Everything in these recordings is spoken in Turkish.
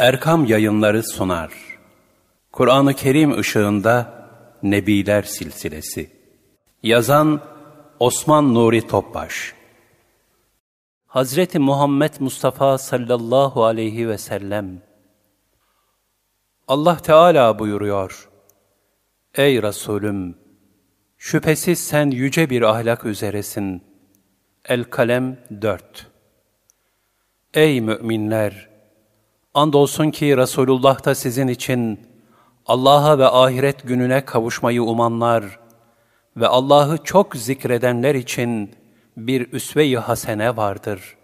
Erkam Yayınları sunar. Kur'an-ı Kerim ışığında Nebiler Silsilesi. Yazan Osman Nuri Topbaş. Hazreti Muhammed Mustafa sallallahu aleyhi ve sellem. Allah Teala buyuruyor. Ey Resulüm! Şüphesiz sen yüce bir ahlak üzeresin. El-Kalem 4 Ey müminler! Andolsun ki Resulullah da sizin için Allah'a ve ahiret gününe kavuşmayı umanlar ve Allah'ı çok zikredenler için bir üsve-i hasene vardır.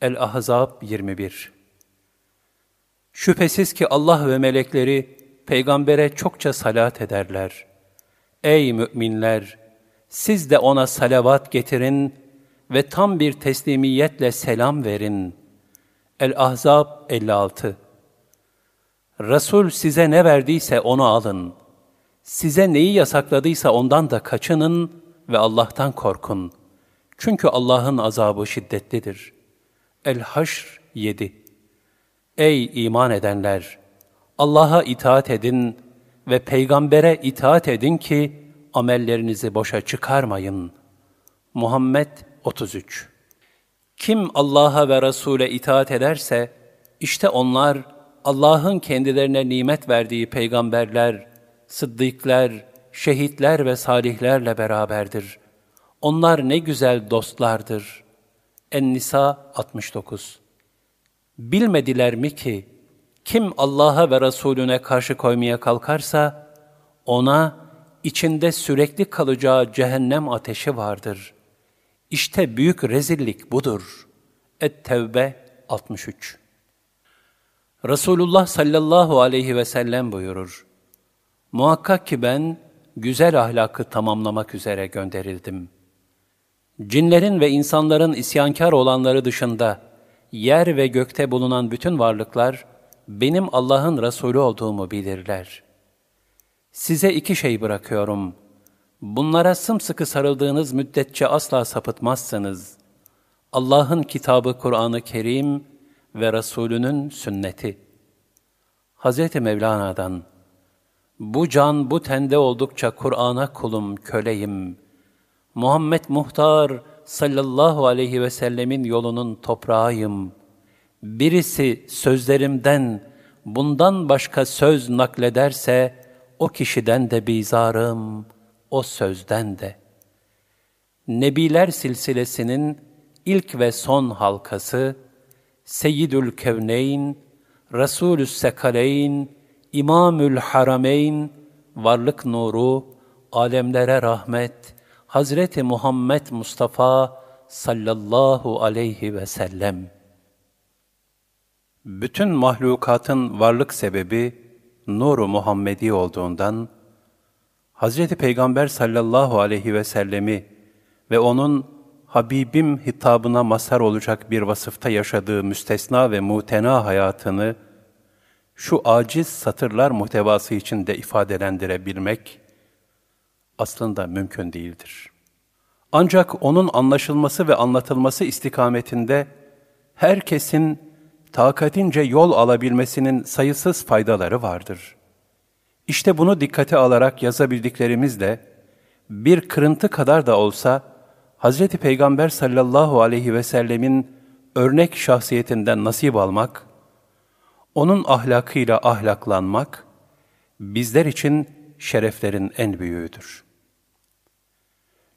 El-Ahzab 21 Şüphesiz ki Allah ve melekleri peygambere çokça salat ederler. Ey müminler! Siz de ona salavat getirin ve tam bir teslimiyetle selam verin. El-Ahzab 56 Resul size ne verdiyse onu alın. Size neyi yasakladıysa ondan da kaçının ve Allah'tan korkun. Çünkü Allah'ın azabı şiddetlidir. El-Haşr 7 Ey iman edenler! Allah'a itaat edin ve peygambere itaat edin ki amellerinizi boşa çıkarmayın. Muhammed 33 Kim Allah'a ve Resul'e itaat ederse, işte onlar Allah'ın kendilerine nimet verdiği peygamberler, sıddıklar, şehitler ve salihlerle beraberdir. Onlar ne güzel dostlardır. En-Nisa 69 Bilmediler mi ki, kim Allah'a ve Resulüne karşı koymaya kalkarsa, ona içinde sürekli kalacağı cehennem ateşi vardır. İşte büyük rezillik budur. Et-Tevbe 63 Resulullah sallallahu aleyhi ve sellem buyurur. Muhakkak ki ben güzel ahlakı tamamlamak üzere gönderildim. Cinlerin ve insanların isyankar olanları dışında yer ve gökte bulunan bütün varlıklar benim Allah'ın Resulü olduğumu bilirler. Size iki şey bırakıyorum. Bunlara sımsıkı sarıldığınız müddetçe asla sapıtmazsınız. Allah'ın kitabı Kur'an-ı Kerim ve Resulünün sünneti. Hz. Mevlana'dan, Bu can bu tende oldukça Kur'an'a kulum, köleyim. Muhammed Muhtar sallallahu aleyhi ve sellemin yolunun toprağıyım. Birisi sözlerimden bundan başka söz naklederse, o kişiden de bizarım, o sözden de. Nebiler silsilesinin ilk ve son halkası, Seyyidül Kevneyn, Resulü Sekaleyn, İmamül Harameyn, Varlık Nuru, alemlere rahmet, Hazreti Muhammed Mustafa sallallahu aleyhi ve sellem. Bütün mahlukatın varlık sebebi nuru Muhammedi olduğundan, Hazreti Peygamber sallallahu aleyhi ve sellemi ve onun Habibim hitabına mazhar olacak bir vasıfta yaşadığı müstesna ve mutena hayatını şu aciz satırlar muhtevası içinde ifadelendirebilmek aslında mümkün değildir. Ancak onun anlaşılması ve anlatılması istikametinde herkesin takatince yol alabilmesinin sayısız faydaları vardır. İşte bunu dikkate alarak yazabildiklerimizle bir kırıntı kadar da olsa Hazreti Peygamber sallallahu aleyhi ve sellemin örnek şahsiyetinden nasip almak, onun ahlakıyla ahlaklanmak, bizler için şereflerin en büyüğüdür.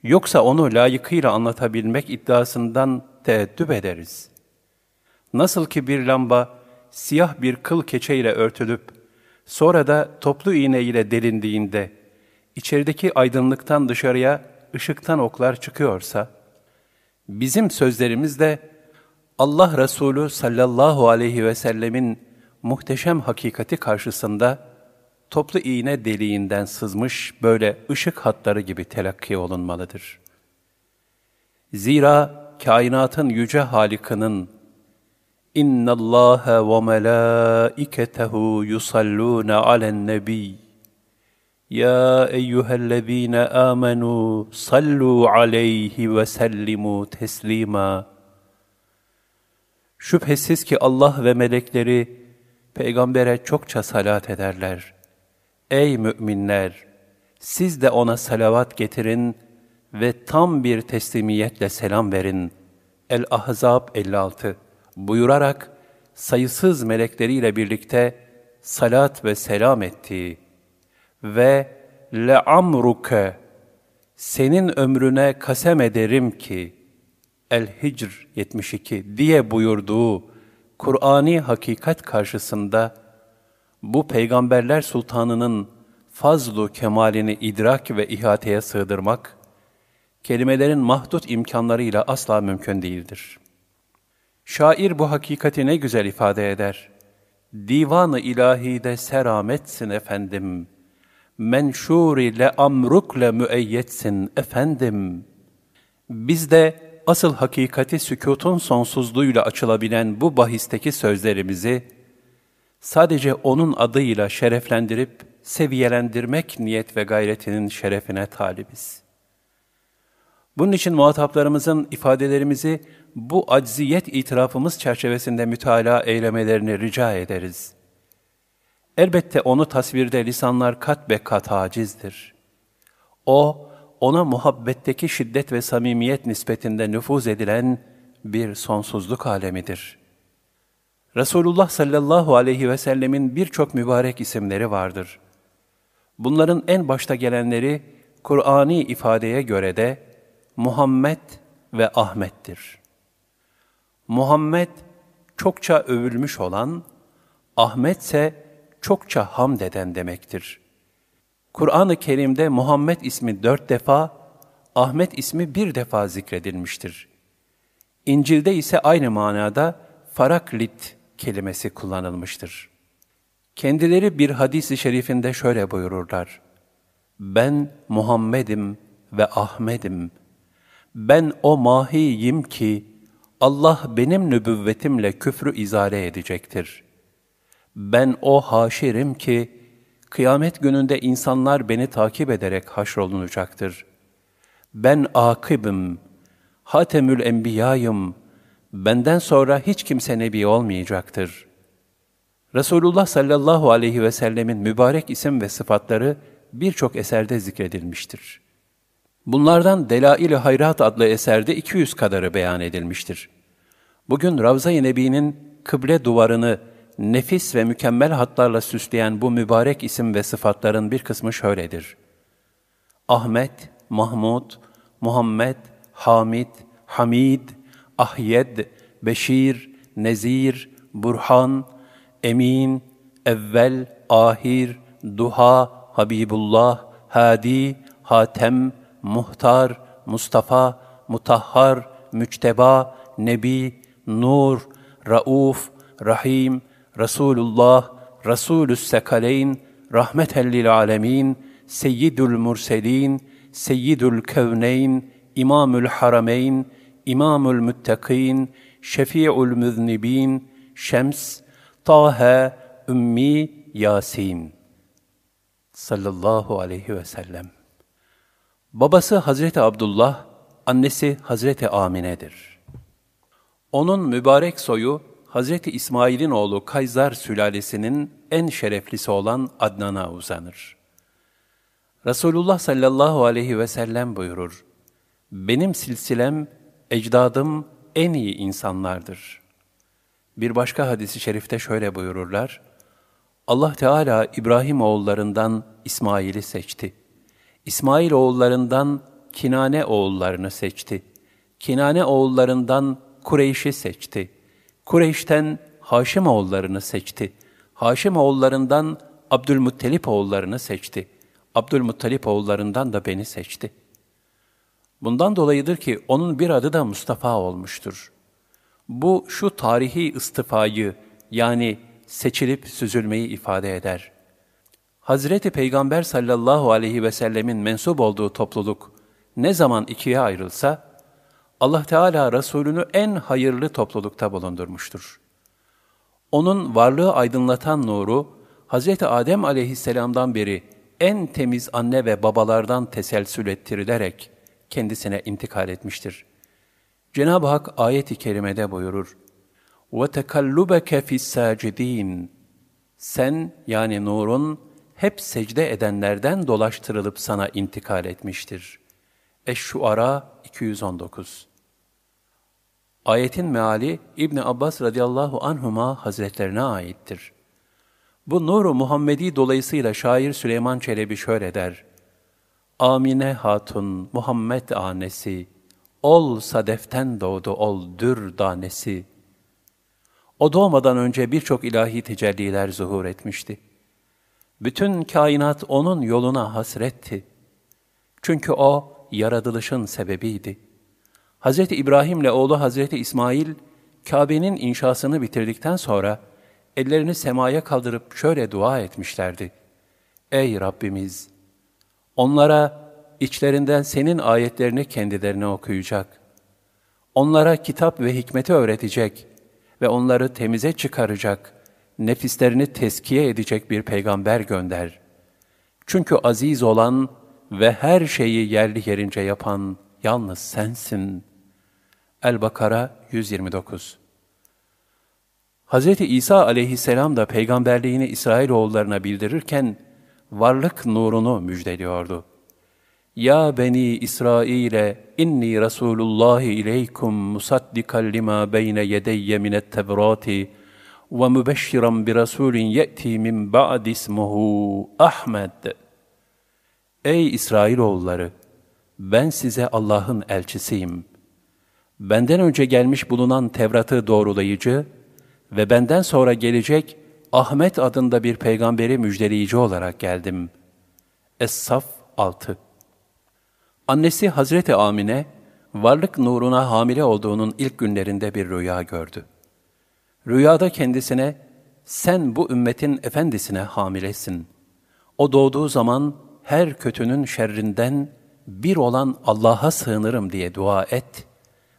Yoksa onu layıkıyla anlatabilmek iddiasından teeddüp ederiz. Nasıl ki bir lamba siyah bir kıl keçeyle örtülüp, sonra da toplu iğne ile delindiğinde, içerideki aydınlıktan dışarıya ışıktan oklar çıkıyorsa, bizim sözlerimiz de Allah Resulü sallallahu aleyhi ve sellemin muhteşem hakikati karşısında toplu iğne deliğinden sızmış böyle ışık hatları gibi telakki olunmalıdır. Zira kainatın yüce Halik'inin İnna Allah ve melâiketehu yusallûne alen nebiy يا ايها الذين امنوا صلوا عليه وسلموا تسليما Şüphesiz ki Allah ve melekleri peygambere çokça salat ederler. Ey müminler! Siz de ona salavat getirin ve tam bir teslimiyetle selam verin. El-Ahzab 56 buyurarak sayısız melekleriyle birlikte salat ve selam etti. Ve le'amruke senin ömrüne kasem ederim ki El-Hicr 72 diye buyurduğu Kur'ani hakikat karşısında bu peygamberler sultanının fazlu kemalini idrak ve ihateye sığdırmak, kelimelerin mahdut imkanlarıyla asla mümkün değildir. Şair bu hakikati ne güzel ifade eder. Divanı ilahide serametsin efendim. Menşur ile amrukle müeyyetsin efendim. Biz de asıl hakikati sükutun sonsuzluğuyla açılabilen bu bahisteki sözlerimizi sadece onun adıyla şereflendirip seviyelendirmek niyet ve gayretinin şerefine talibiz. Bunun için muhataplarımızın ifadelerimizi bu acziyet itirafımız çerçevesinde mütalaa eylemelerini rica ederiz. Elbette onu tasvirde lisanlar kat be kat acizdir. O, ona muhabbetteki şiddet ve samimiyet nispetinde nüfuz edilen bir sonsuzluk alemidir. Resulullah sallallahu aleyhi ve sellemin birçok mübarek isimleri vardır. Bunların en başta gelenleri Kur'ani ifadeye göre de Muhammed ve Ahmet'tir. Muhammed çokça övülmüş olan, Ahmet ise çokça hamd eden demektir. Kur'an-ı Kerim'de Muhammed ismi dört defa, Ahmet ismi bir defa zikredilmiştir. İncil'de ise aynı manada faraklit kelimesi kullanılmıştır. Kendileri bir hadis-i şerifinde şöyle buyururlar. Ben Muhammed'im ve Ahmet'im. Ben o mahiyim ki Allah benim nübüvvetimle küfrü izale edecektir. Ben o haşirim ki kıyamet gününde insanlar beni takip ederek haşrolunacaktır. Ben akibim, hatemül enbiyayım, benden sonra hiç kimse nebi olmayacaktır. Resulullah sallallahu aleyhi ve sellemin mübarek isim ve sıfatları birçok eserde zikredilmiştir. Bunlardan Delail-i Hayrat adlı eserde 200 kadarı beyan edilmiştir. Bugün Ravza-i Nebi'nin kıble duvarını nefis ve mükemmel hatlarla süsleyen bu mübarek isim ve sıfatların bir kısmı şöyledir. Ahmet, Mahmud, Muhammed, Hamid, Hamid, Ahyed, Beşir, Nezir, Burhan, Emin, Evvel, Ahir, Duha, Habibullah, Hadi, Hatem, Muhtar, Mustafa, Mutahhar, Müçteba, Nebi, Nur, Rauf, Rahim, Resulullah, Resulü Sekaleyn, Rahmeten lil alemin, Seyyidül Murselin, Seyyidül Kevneyn, İmamül Harameyn, İmamül Müttekin, Şefi'ül Müznibin, Şems, Tahe, Ümmi, Yasin. Sallallahu aleyhi ve sellem. Babası Hazreti Abdullah, annesi Hazreti Amine'dir. Onun mübarek soyu Hazreti İsmail'in oğlu Kayzar sülalesinin en şereflisi olan Adnan'a uzanır. Resulullah sallallahu aleyhi ve sellem buyurur, Benim silsilem, ecdadım en iyi insanlardır. Bir başka hadisi şerifte şöyle buyururlar, Allah Teala İbrahim oğullarından İsmail'i seçti. İsmail oğullarından Kinane oğullarını seçti. Kinane oğullarından Kureyş'i seçti. Kureyş'ten Haşim oğullarını seçti. Haşim oğullarından Abdülmuttalip oğullarını seçti. Abdülmuttalip oğullarından da beni seçti. Bundan dolayıdır ki onun bir adı da Mustafa olmuştur. Bu şu tarihi istifayı yani seçilip süzülmeyi ifade eder. Hazreti Peygamber sallallahu aleyhi ve sellemin mensup olduğu topluluk ne zaman ikiye ayrılsa, Allah Teala Resulünü en hayırlı toplulukta bulundurmuştur. Onun varlığı aydınlatan nuru, Hz. Adem aleyhisselamdan beri en temiz anne ve babalardan teselsül ettirilerek kendisine intikal etmiştir. Cenab-ı Hak ayet-i kerimede buyurur, وَتَكَلُّبَكَ فِي السَّاجِد۪ينَ Sen yani nurun hep secde edenlerden dolaştırılıp sana intikal etmiştir. Eş-Şuara 219 Ayetin meali İbn Abbas radıyallahu anhuma hazretlerine aittir. Bu nuru Muhammedi dolayısıyla şair Süleyman Çelebi şöyle der. Amine Hatun Muhammed anesi, ol sadeften doğdu ol dür danesi. O doğmadan önce birçok ilahi tecelliler zuhur etmişti. Bütün kainat onun yoluna hasretti. Çünkü o yaratılışın sebebiydi. Hz. İbrahim ile oğlu Hz. İsmail, Kabe'nin inşasını bitirdikten sonra, ellerini semaya kaldırıp şöyle dua etmişlerdi. Ey Rabbimiz! Onlara içlerinden senin ayetlerini kendilerine okuyacak. Onlara kitap ve hikmeti öğretecek ve onları temize çıkaracak, nefislerini teskiye edecek bir peygamber gönder. Çünkü aziz olan ve her şeyi yerli yerince yapan yalnız sensin. El-Bakara 129 Hz. İsa aleyhisselam da peygamberliğini İsrailoğullarına bildirirken varlık nurunu müjdeliyordu. Ya beni İsrail'e inni Resulullah ileykum musaddikan lima beyne yedeyye minet tevrati ve mübeşşiran bi rasulin ye'ti min ba'd ismuhu Ahmed. Ey İsrailoğulları! Ben size Allah'ın elçisiyim. Benden önce gelmiş bulunan Tevrat'ı doğrulayıcı ve benden sonra gelecek Ahmet adında bir peygamberi müjdeleyici olarak geldim. Es-Saf 6 Annesi Hazreti Amine, varlık nuruna hamile olduğunun ilk günlerinde bir rüya gördü. Rüyada kendisine, sen bu ümmetin efendisine hamilesin. O doğduğu zaman her kötünün şerrinden bir olan Allah'a sığınırım diye dua et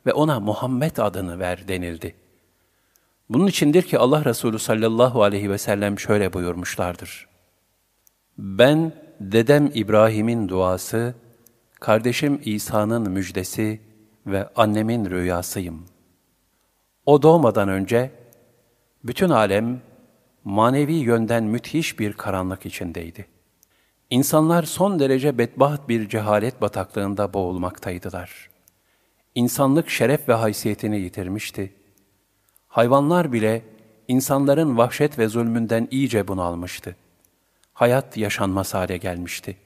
ve ona Muhammed adını ver denildi.'' Bunun içindir ki Allah Resulü sallallahu aleyhi ve sellem şöyle buyurmuşlardır. Ben dedem İbrahim'in duası, kardeşim İsa'nın müjdesi ve annemin rüyasıyım. O doğmadan önce bütün alem manevi yönden müthiş bir karanlık içindeydi. İnsanlar son derece bedbaht bir cehalet bataklığında boğulmaktaydılar. İnsanlık şeref ve haysiyetini yitirmişti Hayvanlar bile insanların vahşet ve zulmünden iyice bunalmıştı. Hayat yaşanmaz hale gelmişti.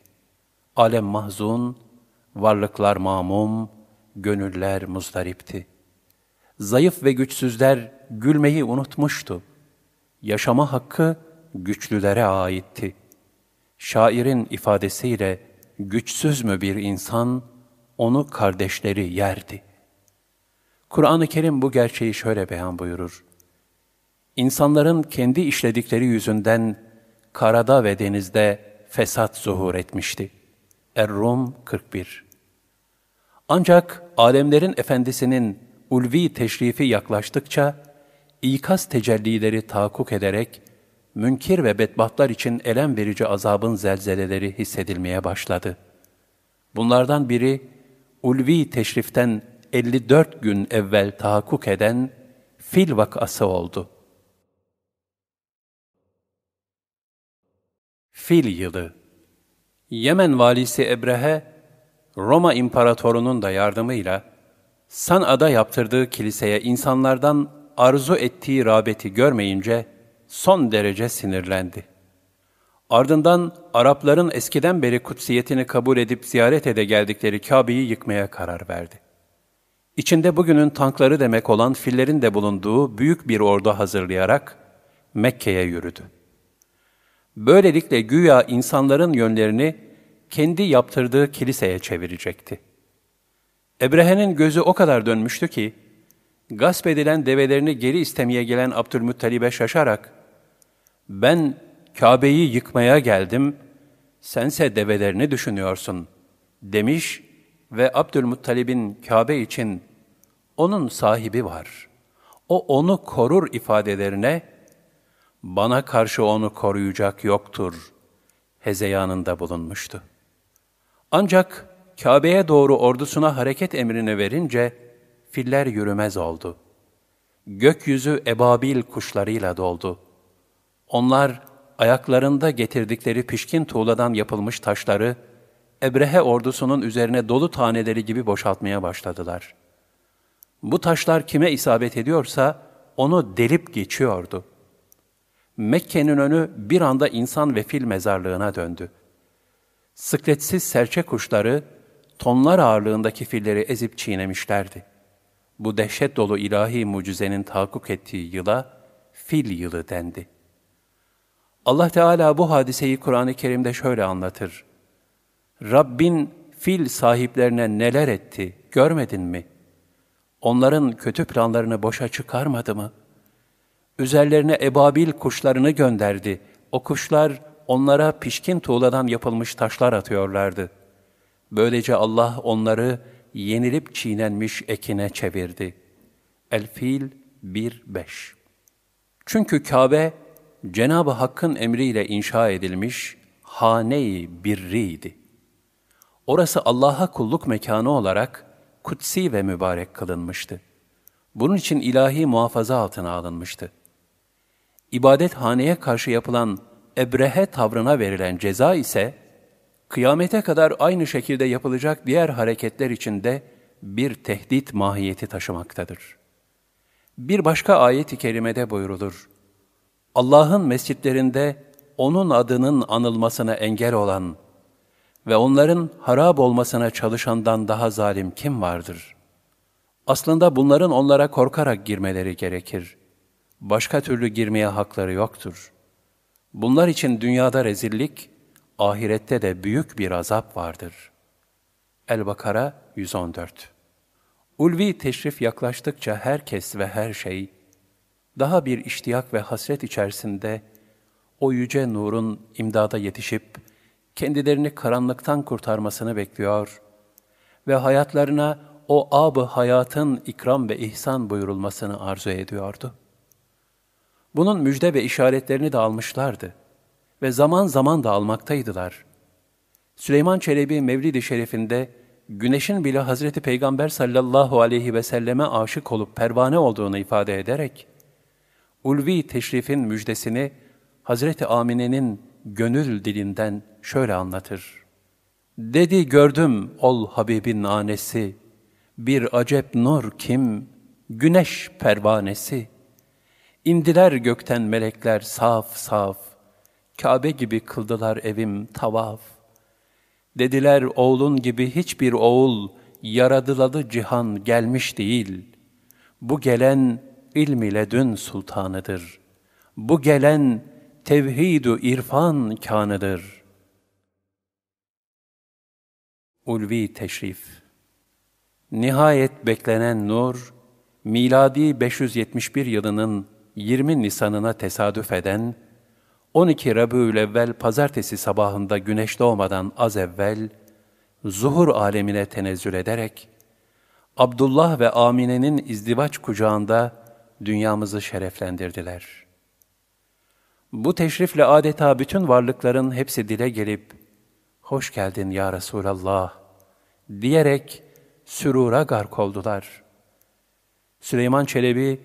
Alem mahzun, varlıklar mamum, gönüller muzdaripti. Zayıf ve güçsüzler gülmeyi unutmuştu. Yaşama hakkı güçlülere aitti. Şairin ifadesiyle güçsüz mü bir insan, onu kardeşleri yerdi. Kur'an-ı Kerim bu gerçeği şöyle beyan buyurur. İnsanların kendi işledikleri yüzünden karada ve denizde fesat zuhur etmişti. Er-Rum 41 Ancak alemlerin efendisinin ulvi teşrifi yaklaştıkça, ikaz tecellileri tahakkuk ederek, münkir ve bedbahtlar için elem verici azabın zelzeleleri hissedilmeye başladı. Bunlardan biri, ulvi teşriften 54 gün evvel tahakkuk eden fil vakası oldu. Fil yılı Yemen valisi Ebrehe, Roma imparatorunun da yardımıyla San'a'da yaptırdığı kiliseye insanlardan arzu ettiği rağbeti görmeyince son derece sinirlendi. Ardından Arapların eskiden beri kutsiyetini kabul edip ziyaret ede geldikleri Kabe'yi yıkmaya karar verdi. İçinde bugünün tankları demek olan fillerin de bulunduğu büyük bir ordu hazırlayarak Mekke'ye yürüdü. Böylelikle güya insanların yönlerini kendi yaptırdığı kiliseye çevirecekti. Ebrehe'nin gözü o kadar dönmüştü ki, gasp edilen develerini geri istemeye gelen Abdülmuttalib'e şaşarak, ben Kabe'yi yıkmaya geldim, sense develerini düşünüyorsun, demiş ve Abdülmuttalib'in Kabe için onun sahibi var. O onu korur ifadelerine, bana karşı onu koruyacak yoktur, hezeyanında bulunmuştu. Ancak Kabe'ye doğru ordusuna hareket emrini verince, filler yürümez oldu. Gökyüzü ebabil kuşlarıyla doldu. Onlar ayaklarında getirdikleri pişkin tuğladan yapılmış taşları, Ebrehe ordusunun üzerine dolu taneleri gibi boşaltmaya başladılar. Bu taşlar kime isabet ediyorsa, onu delip geçiyordu. Mekke'nin önü bir anda insan ve fil mezarlığına döndü. Sıkletsiz serçe kuşları, tonlar ağırlığındaki filleri ezip çiğnemişlerdi. Bu dehşet dolu ilahi mucizenin tahakkuk ettiği yıla, fil yılı dendi. Allah Teala bu hadiseyi Kur'an-ı Kerim'de şöyle anlatır. Rabbin fil sahiplerine neler etti, görmedin mi? Onların kötü planlarını boşa çıkarmadı mı? Üzerlerine ebabil kuşlarını gönderdi. O kuşlar onlara pişkin tuğladan yapılmış taşlar atıyorlardı. Böylece Allah onları yenilip çiğnenmiş ekine çevirdi. El-Fil 1-5 Çünkü Kabe, Cenab-ı Hakk'ın emriyle inşa edilmiş hane-i birriydi. Orası Allah'a kulluk mekanı olarak kutsi ve mübarek kılınmıştı. Bunun için ilahi muhafaza altına alınmıştı. İbadet haneye karşı yapılan ebrehe tavrına verilen ceza ise, kıyamete kadar aynı şekilde yapılacak diğer hareketler içinde bir tehdit mahiyeti taşımaktadır. Bir başka ayet-i kerimede buyrulur. Allah'ın mescitlerinde O'nun adının anılmasına engel olan ve onların harap olmasına çalışandan daha zalim kim vardır? Aslında bunların onlara korkarak girmeleri gerekir. Başka türlü girmeye hakları yoktur. Bunlar için dünyada rezillik, ahirette de büyük bir azap vardır. El-Bakara 114 Ulvi teşrif yaklaştıkça herkes ve her şey, daha bir iştiyak ve hasret içerisinde o yüce nurun imdada yetişip, kendilerini karanlıktan kurtarmasını bekliyor ve hayatlarına o ab hayatın ikram ve ihsan buyurulmasını arzu ediyordu. Bunun müjde ve işaretlerini de almışlardı ve zaman zaman da almaktaydılar. Süleyman Çelebi Mevlid-i Şerif'inde güneşin bile Hazreti Peygamber sallallahu aleyhi ve selleme aşık olup pervane olduğunu ifade ederek, ulvi teşrifin müjdesini Hazreti Amine'nin gönül dilinden şöyle anlatır. Dedi gördüm ol Habibin anesi, bir acep nur kim, güneş pervanesi. İndiler gökten melekler saf saf, Kabe gibi kıldılar evim tavaf. Dediler oğlun gibi hiçbir oğul, yaradılalı cihan gelmiş değil. Bu gelen ilm ile dün sultanıdır. Bu gelen tevhid-u irfan kanıdır. Ulvi Teşrif Nihayet beklenen nur, miladi 571 yılının 20 Nisan'ına tesadüf eden, 12 Rabiülevvel pazartesi sabahında güneş doğmadan az evvel, zuhur alemine tenezzül ederek, Abdullah ve Amine'nin izdivaç kucağında dünyamızı şereflendirdiler.'' Bu teşrifle adeta bütün varlıkların hepsi dile gelip, hoş geldin ya Resulallah diyerek sürura gark oldular. Süleyman Çelebi,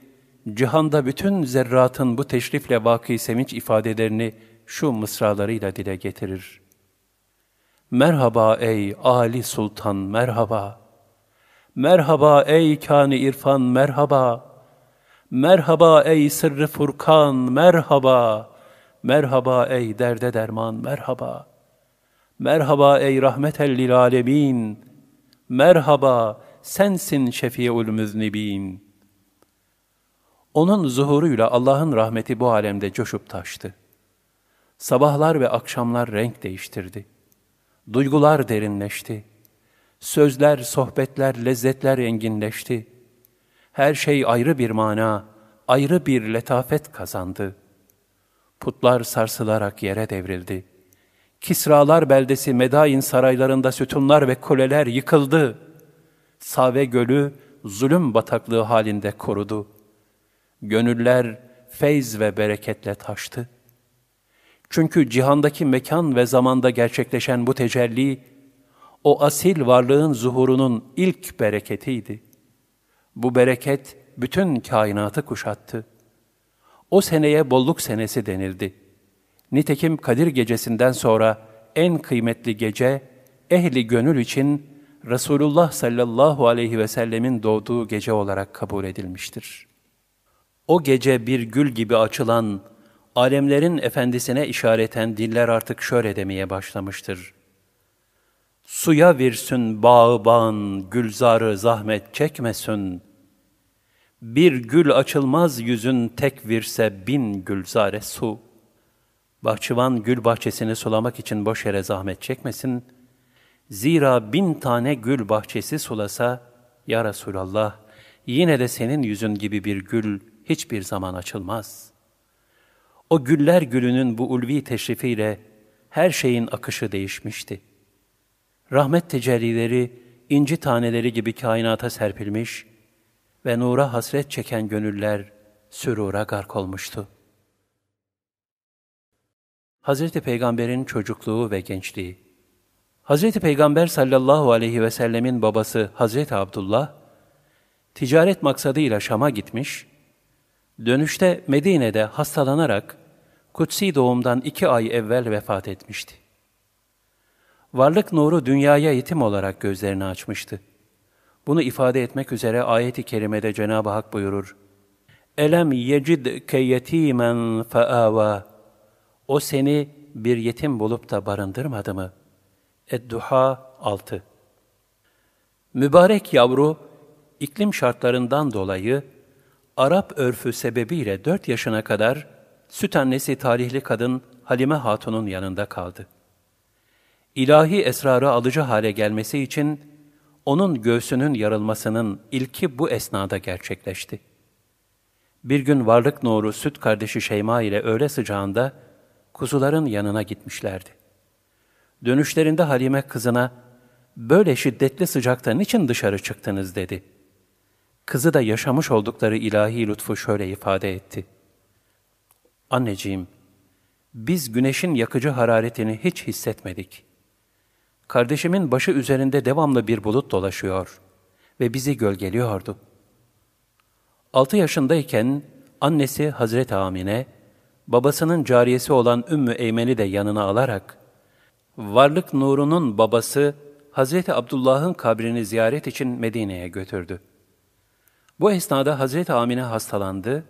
cihanda bütün zerratın bu teşrifle vakı sevinç ifadelerini şu mısralarıyla dile getirir. Merhaba ey Ali Sultan merhaba. Merhaba ey kâni irfan merhaba. Merhaba ey sırrı Furkan merhaba. Merhaba ey derde derman, merhaba. Merhaba ey rahmeten lil alemin. Merhaba, sensin şefi'ül müznibin. Onun zuhuruyla Allah'ın rahmeti bu alemde coşup taştı. Sabahlar ve akşamlar renk değiştirdi. Duygular derinleşti. Sözler, sohbetler, lezzetler enginleşti. Her şey ayrı bir mana, ayrı bir letafet kazandı.'' Putlar sarsılarak yere devrildi. Kisralar beldesi Medain saraylarında sütunlar ve kuleler yıkıldı. Save gölü zulüm bataklığı halinde korudu. Gönüller feyz ve bereketle taştı. Çünkü cihandaki mekan ve zamanda gerçekleşen bu tecelli, o asil varlığın zuhurunun ilk bereketiydi. Bu bereket bütün kainatı kuşattı. O seneye bolluk senesi denildi. Nitekim Kadir gecesinden sonra en kıymetli gece, ehli gönül için Resulullah sallallahu aleyhi ve sellemin doğduğu gece olarak kabul edilmiştir. O gece bir gül gibi açılan, alemlerin efendisine işareten diller artık şöyle demeye başlamıştır. Suya virsün bağı bağın, gülzarı zahmet çekmesin. Bir gül açılmaz yüzün tek virse bin gülzare su. Bahçıvan gül bahçesini sulamak için boş yere zahmet çekmesin. Zira bin tane gül bahçesi sulasa, Ya Resulallah, yine de senin yüzün gibi bir gül hiçbir zaman açılmaz. O güller gülünün bu ulvi teşrifiyle her şeyin akışı değişmişti. Rahmet tecellileri, inci taneleri gibi kainata serpilmiş ve nura hasret çeken gönüller sürura gark olmuştu. Hazreti Peygamber'in çocukluğu ve gençliği Hazreti Peygamber sallallahu aleyhi ve sellemin babası Hazreti Abdullah, ticaret maksadıyla Şam'a gitmiş, dönüşte Medine'de hastalanarak kutsi doğumdan iki ay evvel vefat etmişti. Varlık nuru dünyaya yetim olarak gözlerini açmıştı. Bunu ifade etmek üzere ayet-i kerimede Cenab-ı Hak buyurur. Elem yecidke yetimen feava. O seni bir yetim bulup da barındırmadı mı? Ed-Duha 6 Mübarek yavru, iklim şartlarından dolayı Arap örfü sebebiyle dört yaşına kadar süt annesi tarihli kadın Halime Hatun'un yanında kaldı. İlahi esrarı alıcı hale gelmesi için onun göğsünün yarılmasının ilki bu esnada gerçekleşti. Bir gün varlık nuru süt kardeşi Şeyma ile öğle sıcağında kuzuların yanına gitmişlerdi. Dönüşlerinde Halime kızına, böyle şiddetli sıcakta niçin dışarı çıktınız dedi. Kızı da yaşamış oldukları ilahi lütfu şöyle ifade etti. Anneciğim, biz güneşin yakıcı hararetini hiç hissetmedik. Kardeşimin başı üzerinde devamlı bir bulut dolaşıyor ve bizi gölgeliyordu. Altı yaşındayken annesi Hazreti Amine, babasının cariyesi olan Ümmü Eymen'i de yanına alarak, varlık nurunun babası Hazreti Abdullah'ın kabrini ziyaret için Medine'ye götürdü. Bu esnada Hazreti Amine hastalandı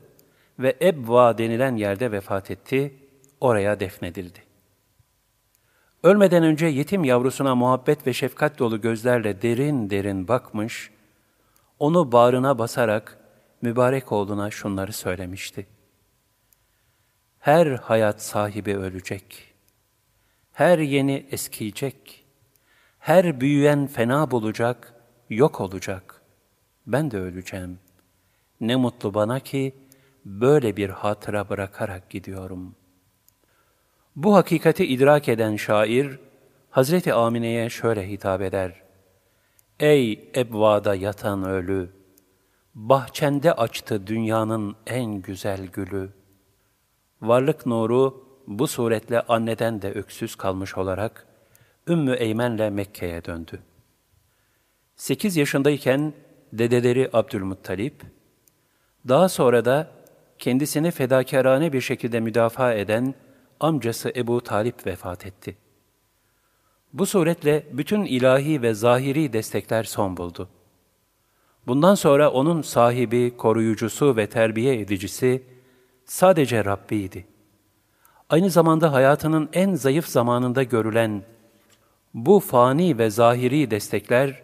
ve Ebva denilen yerde vefat etti, oraya defnedildi. Ölmeden önce yetim yavrusuna muhabbet ve şefkat dolu gözlerle derin derin bakmış, onu bağrına basarak mübarek oğluna şunları söylemişti. Her hayat sahibi ölecek. Her yeni eskiyecek. Her büyüyen fena bulacak, yok olacak. Ben de öleceğim. Ne mutlu bana ki böyle bir hatıra bırakarak gidiyorum. Bu hakikati idrak eden şair, Hazreti Amine'ye şöyle hitap eder. Ey ebvada yatan ölü! Bahçende açtı dünyanın en güzel gülü. Varlık nuru bu suretle anneden de öksüz kalmış olarak Ümmü Eymen'le Mekke'ye döndü. Sekiz yaşındayken dedeleri Abdülmuttalip, daha sonra da kendisini fedakarane bir şekilde müdafaa eden amcası Ebu Talip vefat etti. Bu suretle bütün ilahi ve zahiri destekler son buldu. Bundan sonra onun sahibi, koruyucusu ve terbiye edicisi sadece Rabbiydi. Aynı zamanda hayatının en zayıf zamanında görülen bu fani ve zahiri destekler,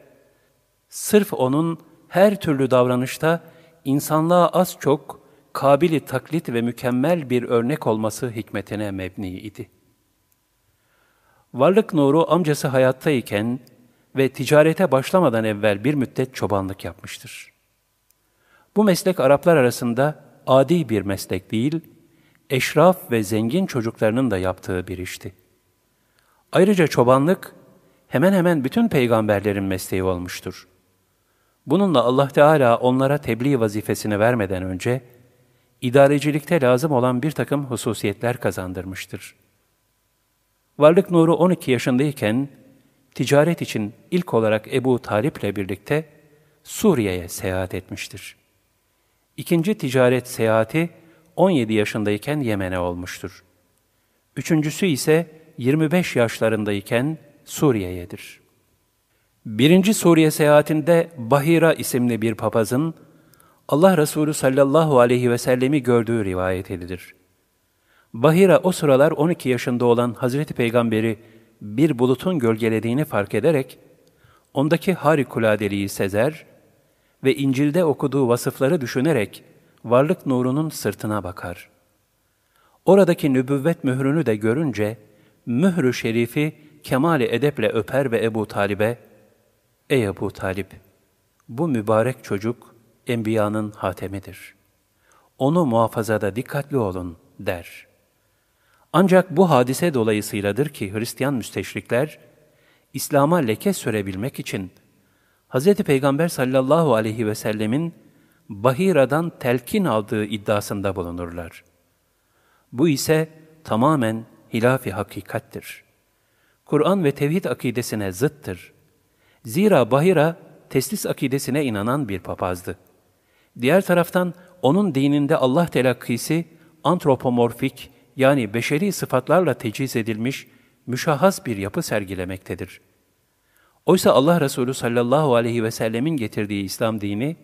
sırf onun her türlü davranışta insanlığa az çok kabili taklit ve mükemmel bir örnek olması hikmetine mebni idi. Varlık nuru amcası hayattayken ve ticarete başlamadan evvel bir müddet çobanlık yapmıştır. Bu meslek Araplar arasında adi bir meslek değil, eşraf ve zengin çocuklarının da yaptığı bir işti. Ayrıca çobanlık hemen hemen bütün peygamberlerin mesleği olmuştur. Bununla Allah Teala onlara tebliğ vazifesini vermeden önce, idarecilikte lazım olan bir takım hususiyetler kazandırmıştır. Varlık Nuru 12 yaşındayken, ticaret için ilk olarak Ebu Talip'le birlikte Suriye'ye seyahat etmiştir. İkinci ticaret seyahati 17 yaşındayken Yemen'e olmuştur. Üçüncüsü ise 25 yaşlarındayken Suriye'yedir. Birinci Suriye seyahatinde Bahira isimli bir papazın Allah Resulü sallallahu aleyhi ve sellemi gördüğü rivayet edilir. Bahira o sıralar 12 yaşında olan Hazreti Peygamberi bir bulutun gölgelediğini fark ederek, ondaki harikuladeliği sezer ve İncil'de okuduğu vasıfları düşünerek varlık nurunun sırtına bakar. Oradaki nübüvvet mührünü de görünce, mührü şerifi kemali edeple öper ve Ebu Talib'e, Ey Ebu Talip, bu mübarek çocuk enbiyanın hatemidir. Onu muhafazada dikkatli olun der. Ancak bu hadise dolayısıyladır ki Hristiyan müsteşrikler, İslam'a leke sürebilmek için Hz. Peygamber sallallahu aleyhi ve sellemin Bahira'dan telkin aldığı iddiasında bulunurlar. Bu ise tamamen hilafi hakikattir. Kur'an ve tevhid akidesine zıttır. Zira Bahira teslis akidesine inanan bir papazdı. Diğer taraftan onun dininde Allah telakkisi antropomorfik yani beşeri sıfatlarla teciz edilmiş müşahhas bir yapı sergilemektedir. Oysa Allah Resulü sallallahu aleyhi ve sellemin getirdiği İslam dini,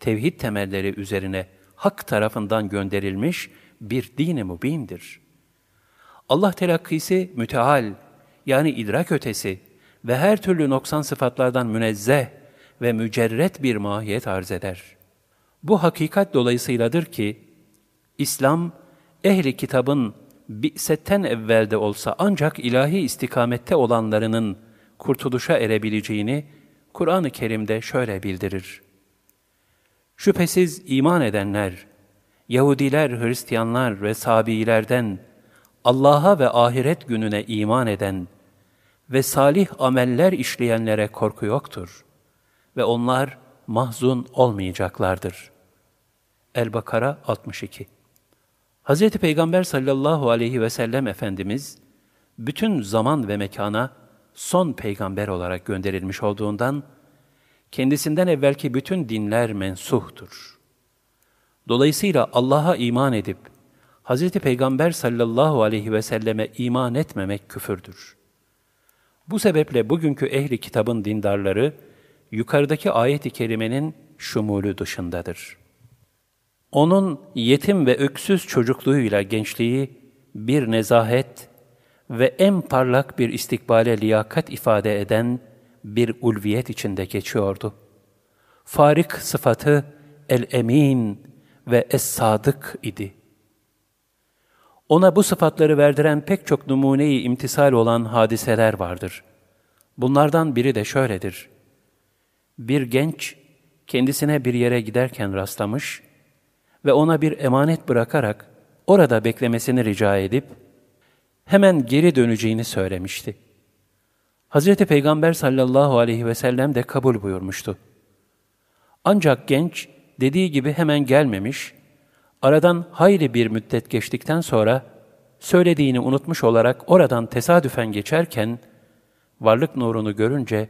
tevhid temelleri üzerine hak tarafından gönderilmiş bir dini mübindir. Allah telakkisi müteal, yani idrak ötesi ve her türlü noksan sıfatlardan münezzeh ve mücerret bir mahiyet arz eder. Bu hakikat dolayısıyladır ki, İslam, ehli kitabın bi'setten evvelde olsa ancak ilahi istikamette olanlarının kurtuluşa erebileceğini Kur'an-ı Kerim'de şöyle bildirir. Şüphesiz iman edenler, Yahudiler, Hristiyanlar ve Sabiilerden Allah'a ve ahiret gününe iman eden ve salih ameller işleyenlere korku yoktur ve onlar mahzun olmayacaklardır. El-Bakara 62 Hz. Peygamber sallallahu aleyhi ve sellem Efendimiz, bütün zaman ve mekana son peygamber olarak gönderilmiş olduğundan, kendisinden evvelki bütün dinler mensuhtur. Dolayısıyla Allah'a iman edip, Hz. Peygamber sallallahu aleyhi ve selleme iman etmemek küfürdür. Bu sebeple bugünkü ehli kitabın dindarları, yukarıdaki ayet-i kerimenin şumulü dışındadır. Onun yetim ve öksüz çocukluğuyla gençliği bir nezahet ve en parlak bir istikbale liyakat ifade eden bir ulviyet içinde geçiyordu. Farik sıfatı el-emin ve es-sadık idi. Ona bu sıfatları verdiren pek çok numuneyi imtisal olan hadiseler vardır. Bunlardan biri de şöyledir. Bir genç kendisine bir yere giderken rastlamış ve ona bir emanet bırakarak orada beklemesini rica edip hemen geri döneceğini söylemişti. Hazreti Peygamber sallallahu aleyhi ve sellem de kabul buyurmuştu. Ancak genç dediği gibi hemen gelmemiş, aradan hayli bir müddet geçtikten sonra söylediğini unutmuş olarak oradan tesadüfen geçerken varlık nurunu görünce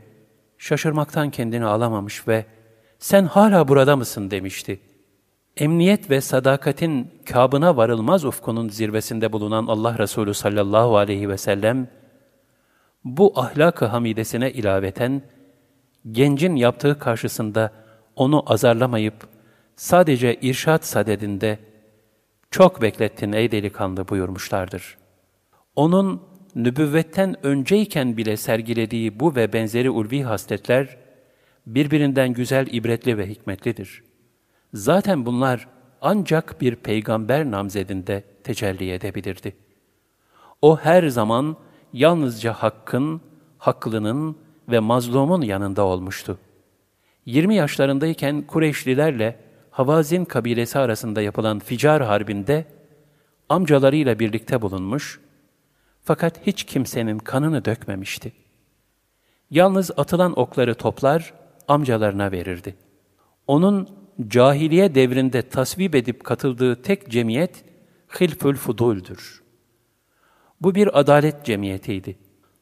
şaşırmaktan kendini alamamış ve sen hala burada mısın demişti. Emniyet ve sadakatin kabına varılmaz ufkunun zirvesinde bulunan Allah Resulü sallallahu aleyhi ve sellem, bu ahlak-ı hamidesine ilaveten, gencin yaptığı karşısında onu azarlamayıp, sadece irşat sadedinde, çok beklettin ey delikanlı buyurmuşlardır. Onun nübüvvetten önceyken bile sergilediği bu ve benzeri ulvi hasletler, birbirinden güzel, ibretli ve hikmetlidir. Zaten bunlar ancak bir peygamber namzedinde tecelli edebilirdi. O her zaman yalnızca hakkın, haklının ve mazlumun yanında olmuştu. 20 yaşlarındayken Kureyşlilerle Havazin kabilesi arasında yapılan Ficar Harbi'nde amcalarıyla birlikte bulunmuş fakat hiç kimsenin kanını dökmemişti. Yalnız atılan okları toplar, amcalarına verirdi. Onun cahiliye devrinde tasvip edip katıldığı tek cemiyet Hilfül Fudul'dür. Bu bir adalet cemiyetiydi.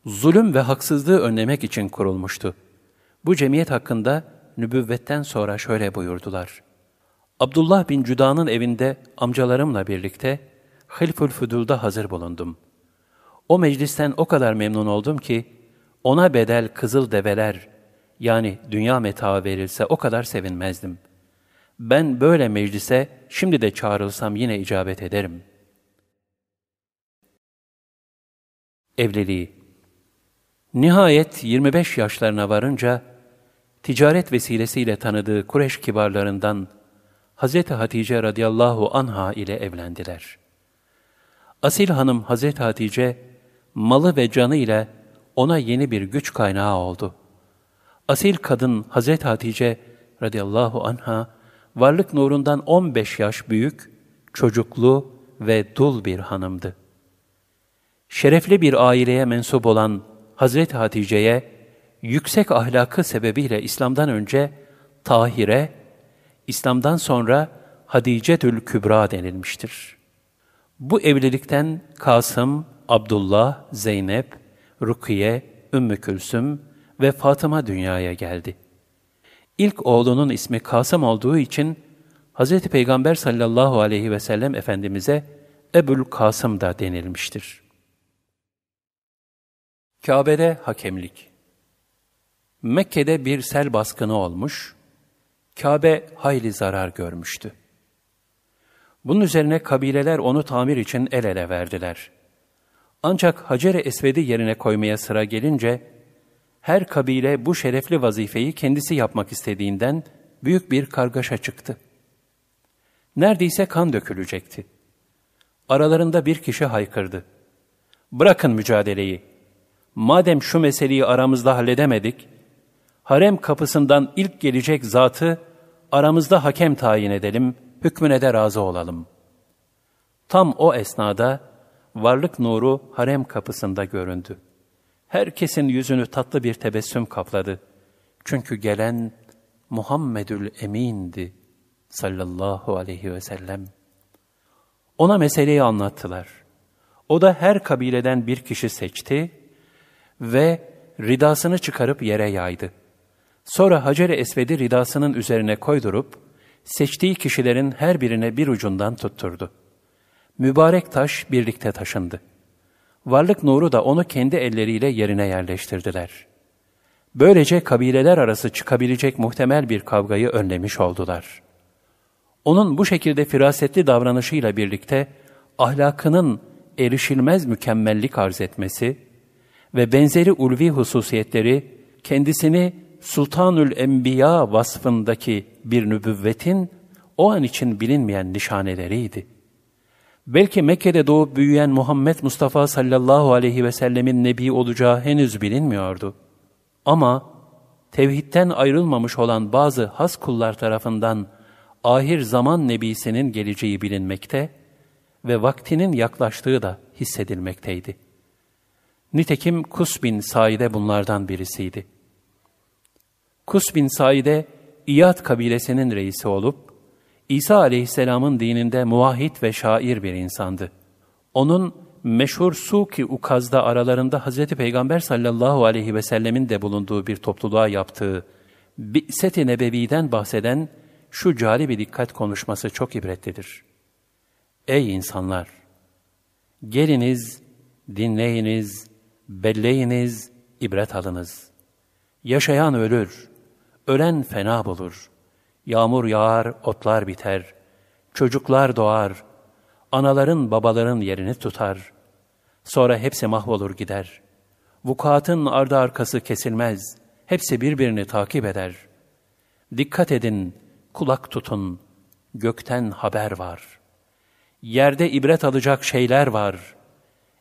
Zulüm ve haksızlığı önlemek için kurulmuştu. Bu cemiyet hakkında nübüvvetten sonra şöyle buyurdular. Abdullah bin Cüda'nın evinde amcalarımla birlikte Hilfül Fudul'da hazır bulundum. O meclisten o kadar memnun oldum ki, ona bedel kızıl develer, yani dünya metaı verilse o kadar sevinmezdim. Ben böyle meclise şimdi de çağrılsam yine icabet ederim. Evliliği Nihayet 25 yaşlarına varınca, ticaret vesilesiyle tanıdığı Kureş kibarlarından Hz. Hatice radıyallahu anha ile evlendiler. Asil hanım Hz. Hatice, malı ve canı ile ona yeni bir güç kaynağı oldu. Asil kadın Hz. Hatice radıyallahu anha, varlık nurundan 15 yaş büyük, çocuklu ve dul bir hanımdı. Şerefli bir aileye mensup olan Hazreti Hatice'ye yüksek ahlakı sebebiyle İslam'dan önce Tahire, İslam'dan sonra Hadicetül Kübra denilmiştir. Bu evlilikten Kasım, Abdullah, Zeynep, Rukiye, Ümmü Külsüm ve Fatıma dünyaya geldi. İlk oğlunun ismi Kasım olduğu için Hz. Peygamber sallallahu aleyhi ve sellem Efendimiz'e Ebul Kasım da denilmiştir. Kabe'de hakemlik Mekke'de bir sel baskını olmuş, Kabe hayli zarar görmüştü. Bunun üzerine kabileler onu tamir için el ele verdiler. Ancak Hacer-i Esved'i yerine koymaya sıra gelince, her kabile bu şerefli vazifeyi kendisi yapmak istediğinden büyük bir kargaşa çıktı. Neredeyse kan dökülecekti. Aralarında bir kişi haykırdı. Bırakın mücadeleyi. Madem şu meseleyi aramızda halledemedik, harem kapısından ilk gelecek zatı aramızda hakem tayin edelim, hükmüne de razı olalım. Tam o esnada varlık nuru harem kapısında göründü. Herkesin yüzünü tatlı bir tebessüm kapladı. Çünkü gelen Muhammedül Emin'di sallallahu aleyhi ve sellem. Ona meseleyi anlattılar. O da her kabileden bir kişi seçti ve ridasını çıkarıp yere yaydı. Sonra Hacer-i Esved'i ridasının üzerine koydurup, seçtiği kişilerin her birine bir ucundan tutturdu. Mübarek taş birlikte taşındı. Varlık nuru da onu kendi elleriyle yerine yerleştirdiler. Böylece kabileler arası çıkabilecek muhtemel bir kavgayı önlemiş oldular. Onun bu şekilde firasetli davranışıyla birlikte ahlakının erişilmez mükemmellik arz etmesi ve benzeri ulvi hususiyetleri kendisini Sultanül Enbiya vasfındaki bir nübüvvetin o an için bilinmeyen nişaneleriydi. Belki Mekke'de doğup büyüyen Muhammed Mustafa sallallahu aleyhi ve sellemin nebi olacağı henüz bilinmiyordu. Ama tevhidten ayrılmamış olan bazı has kullar tarafından ahir zaman nebisinin geleceği bilinmekte ve vaktinin yaklaştığı da hissedilmekteydi. Nitekim Kus bin Saide bunlardan birisiydi. Kus bin Saide, İyad kabilesinin reisi olup, İsa aleyhisselamın dininde muvahhid ve şair bir insandı. Onun meşhur Suki Ukaz'da aralarında Hz. Peygamber sallallahu aleyhi ve sellemin de bulunduğu bir topluluğa yaptığı Bi'set-i Nebevi'den bahseden şu cali bir dikkat konuşması çok ibretlidir. Ey insanlar! Geliniz, dinleyiniz, belleyiniz, ibret alınız. Yaşayan ölür, ölen fena bulur. Yağmur yağar, otlar biter. Çocuklar doğar. Anaların babaların yerini tutar. Sonra hepsi mahvolur gider. Vukuatın ardı arkası kesilmez. Hepsi birbirini takip eder. Dikkat edin, kulak tutun. Gökten haber var. Yerde ibret alacak şeyler var.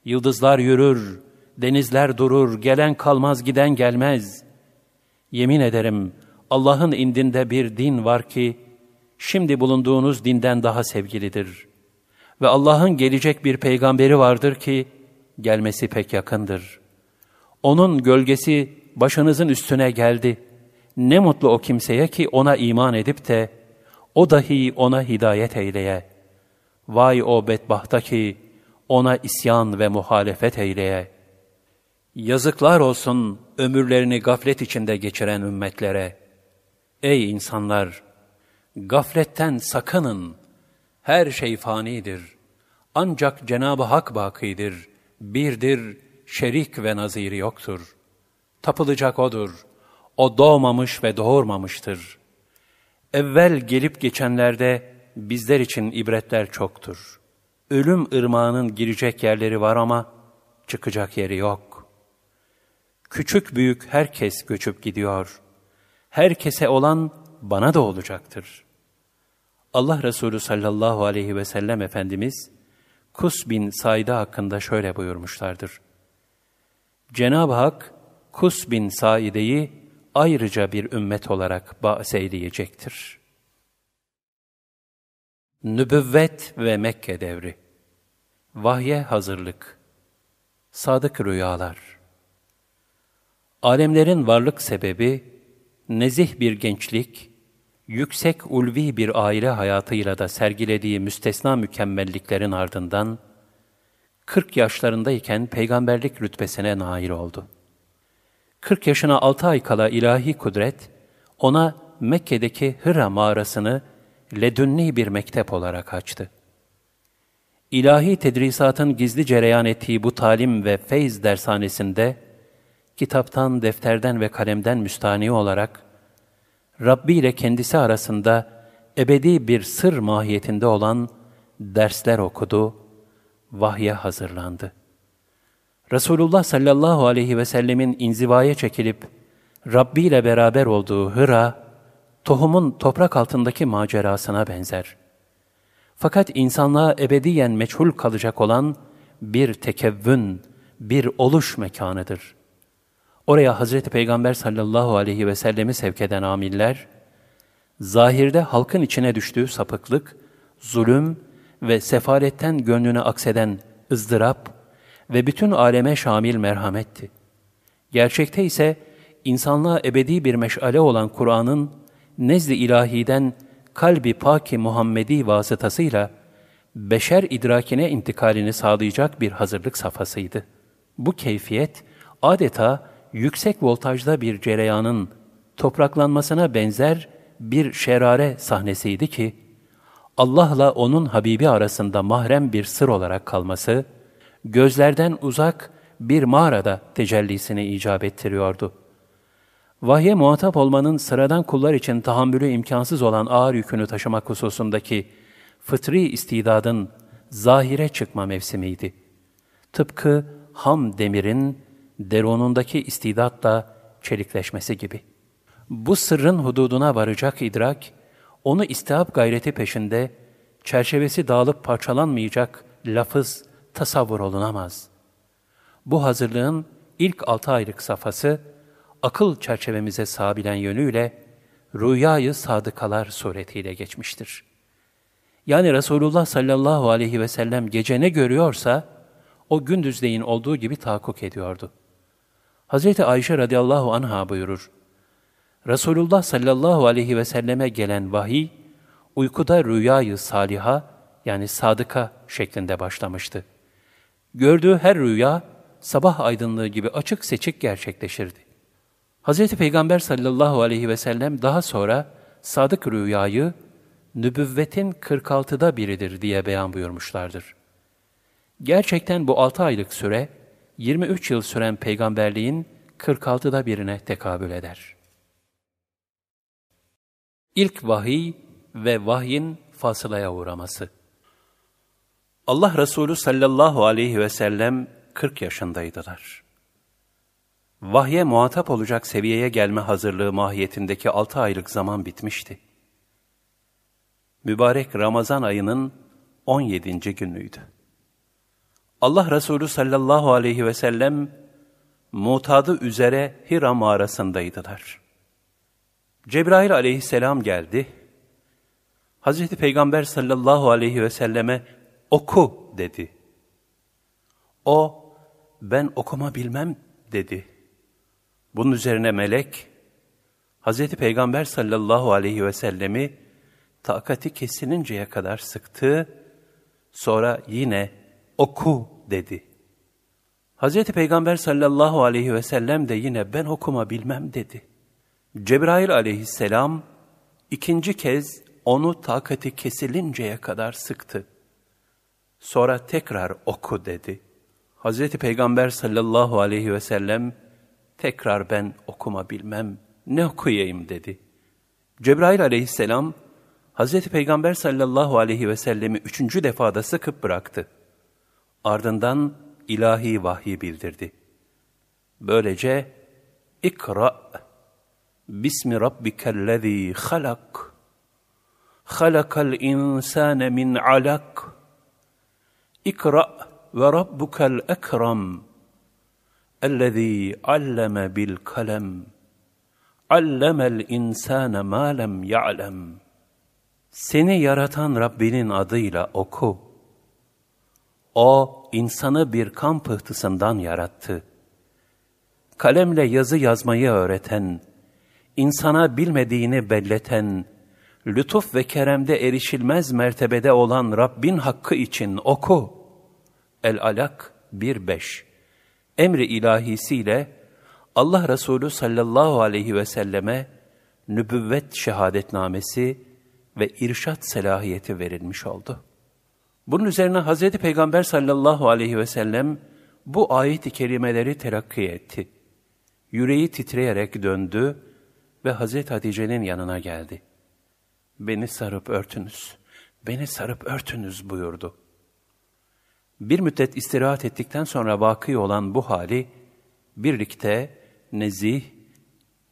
Yıldızlar yürür, denizler durur, gelen kalmaz giden gelmez. Yemin ederim Allah'ın indinde bir din var ki, şimdi bulunduğunuz dinden daha sevgilidir. Ve Allah'ın gelecek bir peygamberi vardır ki, gelmesi pek yakındır. Onun gölgesi başınızın üstüne geldi. Ne mutlu o kimseye ki ona iman edip de, o dahi ona hidayet eyleye. Vay o bedbahta ki, ona isyan ve muhalefet eyleye. Yazıklar olsun ömürlerini gaflet içinde geçiren ümmetlere.'' Ey insanlar! Gafletten sakının. Her şey fanidir. Ancak Cenab-ı Hak bakidir, birdir, şerik ve naziri yoktur. Tapılacak O'dur. O doğmamış ve doğurmamıştır. Evvel gelip geçenlerde bizler için ibretler çoktur. Ölüm ırmağının girecek yerleri var ama çıkacak yeri yok. Küçük büyük herkes göçüp gidiyor. Herkese olan bana da olacaktır. Allah Resulü sallallahu aleyhi ve sellem Efendimiz, Kus bin Said'e hakkında şöyle buyurmuşlardır. Cenab-ı Hak, Kus bin Saide'yi ayrıca bir ümmet olarak bahseyleyecektir. Nübüvvet ve Mekke devri Vahye hazırlık Sadık rüyalar Alemlerin varlık sebebi, nezih bir gençlik, yüksek ulvi bir aile hayatıyla da sergilediği müstesna mükemmelliklerin ardından, 40 yaşlarındayken peygamberlik rütbesine nail oldu. 40 yaşına 6 ay kala ilahi kudret, ona Mekke'deki Hıra mağarasını ledünni bir mektep olarak açtı. İlahi tedrisatın gizli cereyan ettiği bu talim ve feyz dershanesinde, kitaptan, defterden ve kalemden müstani olarak, Rabbi ile kendisi arasında ebedi bir sır mahiyetinde olan dersler okudu, vahye hazırlandı. Resulullah sallallahu aleyhi ve sellemin inzivaya çekilip Rabbi ile beraber olduğu Hıra, tohumun toprak altındaki macerasına benzer. Fakat insanlığa ebediyen meçhul kalacak olan bir tekevvün, bir oluş mekanıdır. Oraya Hazreti Peygamber sallallahu aleyhi ve sellemi sevk eden amiller, zahirde halkın içine düştüğü sapıklık, zulüm ve sefaletten gönlüne akseden ızdırap ve bütün aleme şamil merhametti. Gerçekte ise insanlığa ebedi bir meşale olan Kur'an'ın nezd-i ilahiden kalbi paki Muhammedi vasıtasıyla beşer idrakine intikalini sağlayacak bir hazırlık safhasıydı. Bu keyfiyet adeta yüksek voltajda bir cereyanın topraklanmasına benzer bir şerare sahnesiydi ki, Allah'la onun Habibi arasında mahrem bir sır olarak kalması, gözlerden uzak bir mağarada tecellisini icap ettiriyordu. Vahye muhatap olmanın sıradan kullar için tahammülü imkansız olan ağır yükünü taşımak hususundaki fıtri istidadın zahire çıkma mevsimiydi. Tıpkı ham demirin derunundaki istidatla çelikleşmesi gibi. Bu sırrın hududuna varacak idrak, onu istihap gayreti peşinde, çerçevesi dağılıp parçalanmayacak lafız, tasavvur olunamaz. Bu hazırlığın ilk altı aylık safhası, akıl çerçevemize sabilen yönüyle rüyayı sadıkalar suretiyle geçmiştir. Yani Resulullah sallallahu aleyhi ve sellem gece ne görüyorsa, o gündüzleyin olduğu gibi tahakkuk ediyordu. Hazreti Ayşe radıyallahu anha buyurur. Resulullah sallallahu aleyhi ve selleme gelen vahiy, uykuda rüyayı saliha yani sadıka şeklinde başlamıştı. Gördüğü her rüya sabah aydınlığı gibi açık seçik gerçekleşirdi. Hz. Peygamber sallallahu aleyhi ve sellem daha sonra sadık rüyayı nübüvvetin 46'da biridir diye beyan buyurmuşlardır. Gerçekten bu 6 aylık süre 23 yıl süren peygamberliğin 46'da birine tekabül eder. İlk vahiy ve vahyin fasılaya uğraması. Allah Resulü sallallahu aleyhi ve sellem 40 yaşındaydılar. Vahye muhatap olacak seviyeye gelme hazırlığı mahiyetindeki 6 aylık zaman bitmişti. Mübarek Ramazan ayının 17. günüydü. Allah Resulü sallallahu aleyhi ve sellem mutadı üzere Hira mağarasındaydılar. Cebrail aleyhisselam geldi. Hazreti Peygamber sallallahu aleyhi ve selleme oku dedi. O ben okuma bilmem dedi. Bunun üzerine melek Hazreti Peygamber sallallahu aleyhi ve sellemi takati kesininceye kadar sıktı. Sonra yine oku dedi. Hazreti Peygamber sallallahu aleyhi ve sellem de yine ben okuma bilmem dedi. Cebrail aleyhisselam ikinci kez onu takati kesilinceye kadar sıktı. Sonra tekrar oku dedi. Hazreti Peygamber sallallahu aleyhi ve sellem tekrar ben okuma bilmem, ne okuyayım dedi. Cebrail aleyhisselam Hazreti Peygamber sallallahu aleyhi ve sellemi üçüncü defada sıkıp bıraktı. Ardından ilahi vahyi bildirdi. Böylece ikra bismi rabbikellezî halak halakal insâne min alak ikra ve rabbukel ekrem ellezî alleme bil kalem allemel insâne mâ lem ya'lem Seni yaratan Rabbinin adıyla oku. O, insanı bir kan pıhtısından yarattı. Kalemle yazı yazmayı öğreten, insana bilmediğini belleten, lütuf ve keremde erişilmez mertebede olan Rabbin hakkı için oku. El-Alak 1.5 Emri ilahisiyle Allah Resulü sallallahu aleyhi ve selleme nübüvvet şehadetnamesi ve irşat selahiyeti verilmiş oldu. Bunun üzerine Hazreti Peygamber sallallahu aleyhi ve sellem bu ayet-i kerimeleri terakki etti. Yüreği titreyerek döndü ve Hazreti Hatice'nin yanına geldi. Beni sarıp örtünüz, beni sarıp örtünüz buyurdu. Bir müddet istirahat ettikten sonra vakı olan bu hali, birlikte nezih,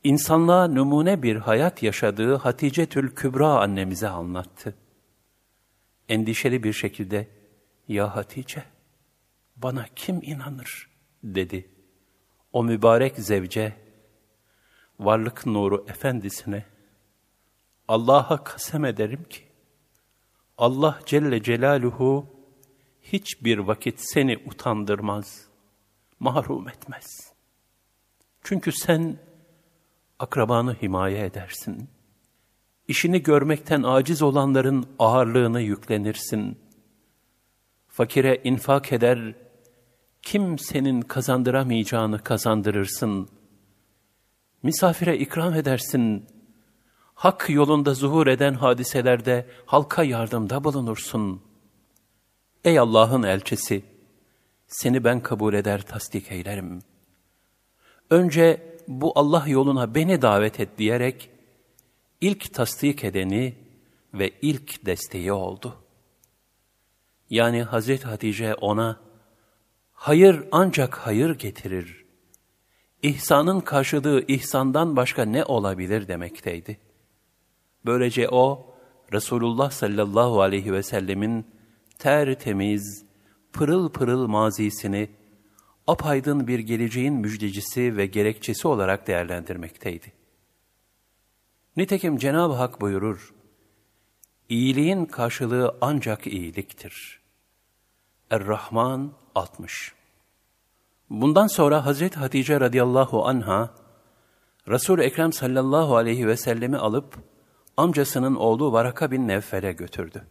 insanlığa numune bir hayat yaşadığı Hatice Tül Kübra annemize anlattı. Endişeli bir şekilde, ''Ya Hatice, bana kim inanır?'' dedi. O mübarek zevce, varlık nuru efendisine, Allah'a kasem ederim ki, Allah Celle Celaluhu hiçbir vakit seni utandırmaz, mahrum etmez. Çünkü sen akrabanı himaye edersin. İşini görmekten aciz olanların ağırlığını yüklenirsin. Fakire infak eder, kimsenin kazandıramayacağını kazandırırsın. Misafire ikram edersin. Hak yolunda zuhur eden hadiselerde halka yardımda bulunursun. Ey Allah'ın elçisi! Seni ben kabul eder, tasdik eylerim. Önce bu Allah yoluna beni davet et diyerek ilk tasdik edeni ve ilk desteği oldu. Yani Hazreti Hatice ona hayır ancak hayır getirir. İhsanın karşılığı ihsandan başka ne olabilir demekteydi. Böylece o Resulullah sallallahu aleyhi ve sellemin tertemiz, pırıl pırıl mazisini apaydın bir geleceğin müjdecisi ve gerekçesi olarak değerlendirmekteydi. Nitekim Cenab-ı Hak buyurur, İyiliğin karşılığı ancak iyiliktir. Er-Rahman 60 Bundan sonra Hazreti Hatice radıyallahu anha, Resul-i Ekrem sallallahu aleyhi ve sellemi alıp, amcasının oğlu Varaka bin Nevfel'e götürdü.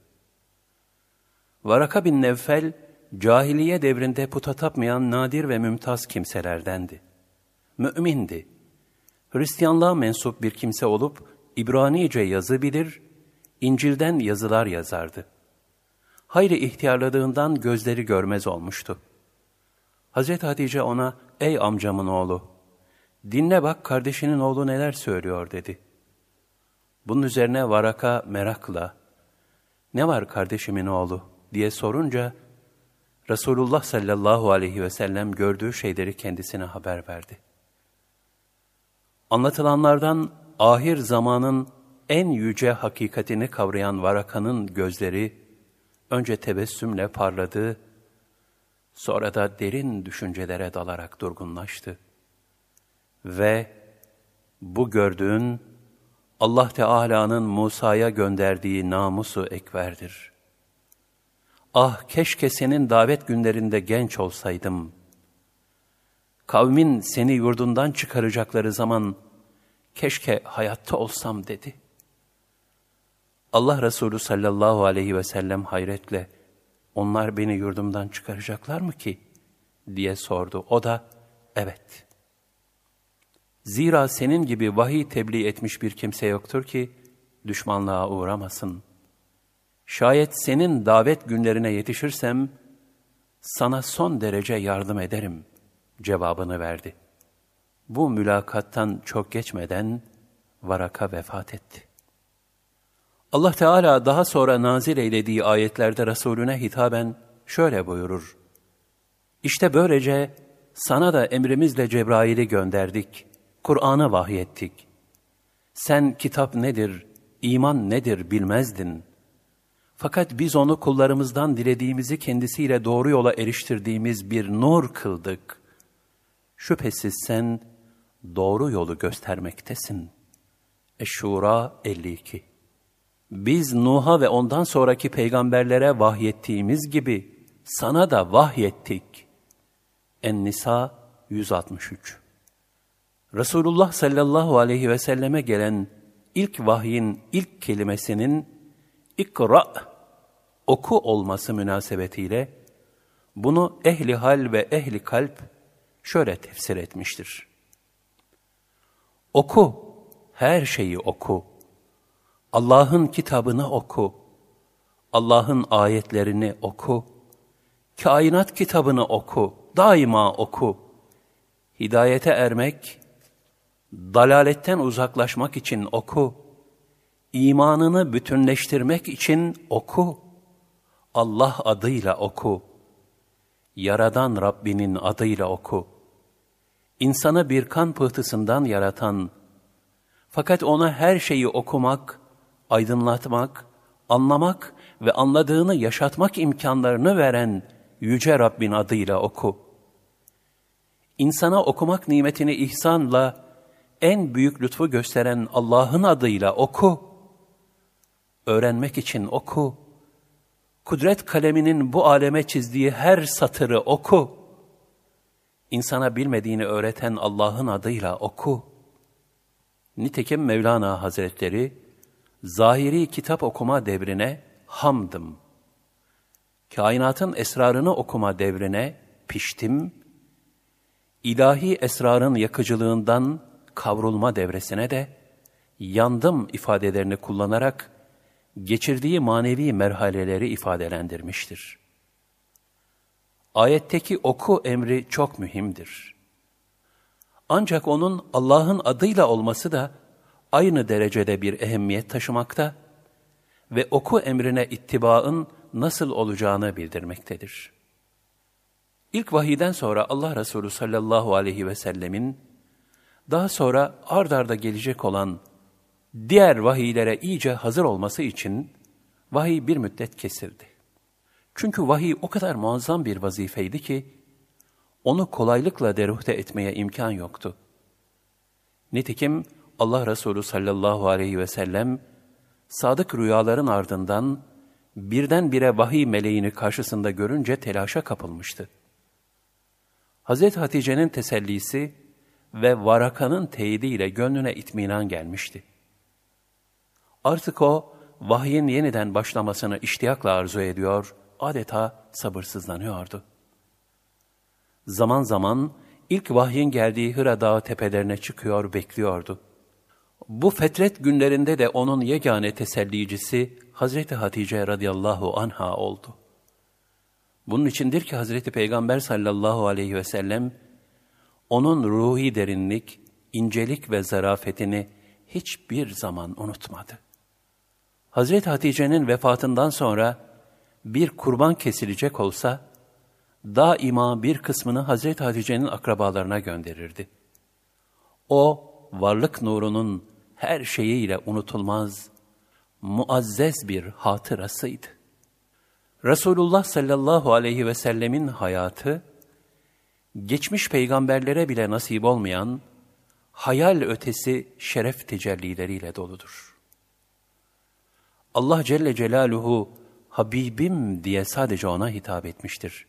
Varaka bin Nevfel, cahiliye devrinde puta tapmayan nadir ve mümtaz kimselerdendi. Mümindi. Hristiyanlığa mensup bir kimse olup İbranice yazı bilir, İncil'den yazılar yazardı. Hayri ihtiyarladığından gözleri görmez olmuştu. Hazreti Hatice ona, ''Ey amcamın oğlu, dinle bak kardeşinin oğlu neler söylüyor.'' dedi. Bunun üzerine Varaka merakla, ''Ne var kardeşimin oğlu?'' diye sorunca, Resulullah sallallahu aleyhi ve sellem gördüğü şeyleri kendisine haber verdi. Anlatılanlardan ahir zamanın en yüce hakikatini kavrayan Varaka'nın gözleri önce tebessümle parladı, sonra da derin düşüncelere dalarak durgunlaştı. Ve bu gördüğün Allah Teala'nın Musa'ya gönderdiği namusu ekverdir.'' Ah keşke senin davet günlerinde genç olsaydım. Kavmin seni yurdundan çıkaracakları zaman keşke hayatta olsam dedi. Allah Resulü sallallahu aleyhi ve sellem hayretle onlar beni yurdumdan çıkaracaklar mı ki? diye sordu. O da evet. Zira senin gibi vahiy tebliğ etmiş bir kimse yoktur ki düşmanlığa uğramasın. Şayet senin davet günlerine yetişirsem, sana son derece yardım ederim cevabını verdi. Bu mülakattan çok geçmeden Varaka vefat etti. Allah Teala daha sonra nazil eylediği ayetlerde Resulüne hitaben şöyle buyurur. İşte böylece sana da emrimizle Cebrail'i gönderdik, Kur'an'ı vahyettik. Sen kitap nedir, iman nedir bilmezdin. Fakat biz onu kullarımızdan dilediğimizi kendisiyle doğru yola eriştirdiğimiz bir nur kıldık. Şüphesiz sen doğru yolu göstermektesin. Eşşura 52 Biz Nuh'a ve ondan sonraki peygamberlere vahyettiğimiz gibi sana da vahyettik. En-Nisa 163 Resulullah sallallahu aleyhi ve selleme gelen ilk vahyin ilk kelimesinin ikra oku olması münasebetiyle bunu ehli hal ve ehli kalp şöyle tefsir etmiştir. Oku, her şeyi oku. Allah'ın kitabını oku. Allah'ın ayetlerini oku. Kainat kitabını oku. Daima oku. Hidayete ermek, dalaletten uzaklaşmak için oku. İmanını bütünleştirmek için oku. Allah adıyla oku. Yaradan Rabbinin adıyla oku. İnsanı bir kan pıhtısından yaratan, fakat ona her şeyi okumak, aydınlatmak, anlamak ve anladığını yaşatmak imkanlarını veren Yüce Rabbin adıyla oku. İnsana okumak nimetini ihsanla, en büyük lütfu gösteren Allah'ın adıyla oku. Öğrenmek için oku. Kudret kaleminin bu aleme çizdiği her satırı oku. İnsana bilmediğini öğreten Allah'ın adıyla oku. Nitekim Mevlana Hazretleri, zahiri kitap okuma devrine hamdım. Kainatın esrarını okuma devrine piştim. İlahi esrarın yakıcılığından kavrulma devresine de yandım ifadelerini kullanarak geçirdiği manevi merhaleleri ifadelendirmiştir. Ayetteki oku emri çok mühimdir. Ancak onun Allah'ın adıyla olması da aynı derecede bir ehemmiyet taşımakta ve oku emrine ittibaın nasıl olacağını bildirmektedir. İlk vahiden sonra Allah Resulü sallallahu aleyhi ve sellemin daha sonra ard arda gelecek olan diğer vahiylere iyice hazır olması için vahiy bir müddet kesildi. Çünkü vahiy o kadar muazzam bir vazifeydi ki, onu kolaylıkla deruhte etmeye imkan yoktu. Nitekim Allah Resulü sallallahu aleyhi ve sellem, sadık rüyaların ardından birdenbire vahiy meleğini karşısında görünce telaşa kapılmıştı. Hazreti Hatice'nin tesellisi, ve Varaka'nın teyidiyle gönlüne itminan gelmişti. Artık o, vahyin yeniden başlamasını iştiyakla arzu ediyor, adeta sabırsızlanıyordu. Zaman zaman ilk vahyin geldiği Hıra Dağı tepelerine çıkıyor, bekliyordu. Bu fetret günlerinde de onun yegane tesellicisi Hazreti Hatice radıyallahu anha oldu. Bunun içindir ki Hazreti Peygamber sallallahu aleyhi ve sellem, onun ruhi derinlik, incelik ve zarafetini hiçbir zaman unutmadı. Hazreti Hatice'nin vefatından sonra bir kurban kesilecek olsa, daima bir kısmını Hazreti Hatice'nin akrabalarına gönderirdi. O, varlık nurunun her şeyiyle unutulmaz, muazzez bir hatırasıydı. Resulullah sallallahu aleyhi ve sellemin hayatı, geçmiş peygamberlere bile nasip olmayan hayal ötesi şeref tecellileriyle doludur. Allah Celle Celaluhu Habibim diye sadece ona hitap etmiştir.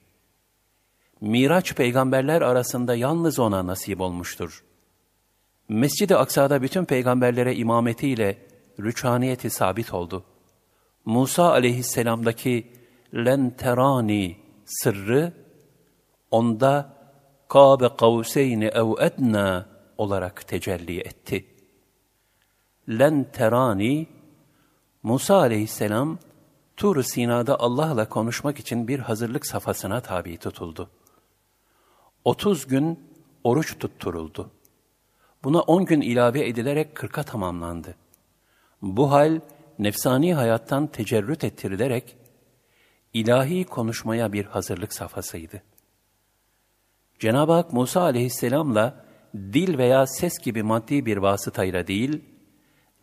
Miraç peygamberler arasında yalnız ona nasip olmuştur. Mescid-i Aksa'da bütün peygamberlere imametiyle rüçhaniyeti sabit oldu. Musa aleyhisselamdaki len terani sırrı onda kâbe kavseyni ev ednâ olarak tecelli etti. Len terani, Musa aleyhisselam, Tur-u Sina'da Allah'la konuşmak için bir hazırlık safhasına tabi tutuldu. 30 gün oruç tutturuldu. Buna 10 gün ilave edilerek 40'a tamamlandı. Bu hal nefsani hayattan tecerrüt ettirilerek ilahi konuşmaya bir hazırlık safhasıydı. Cenab-ı Hak Musa aleyhisselamla dil veya ses gibi maddi bir vasıtayla değil,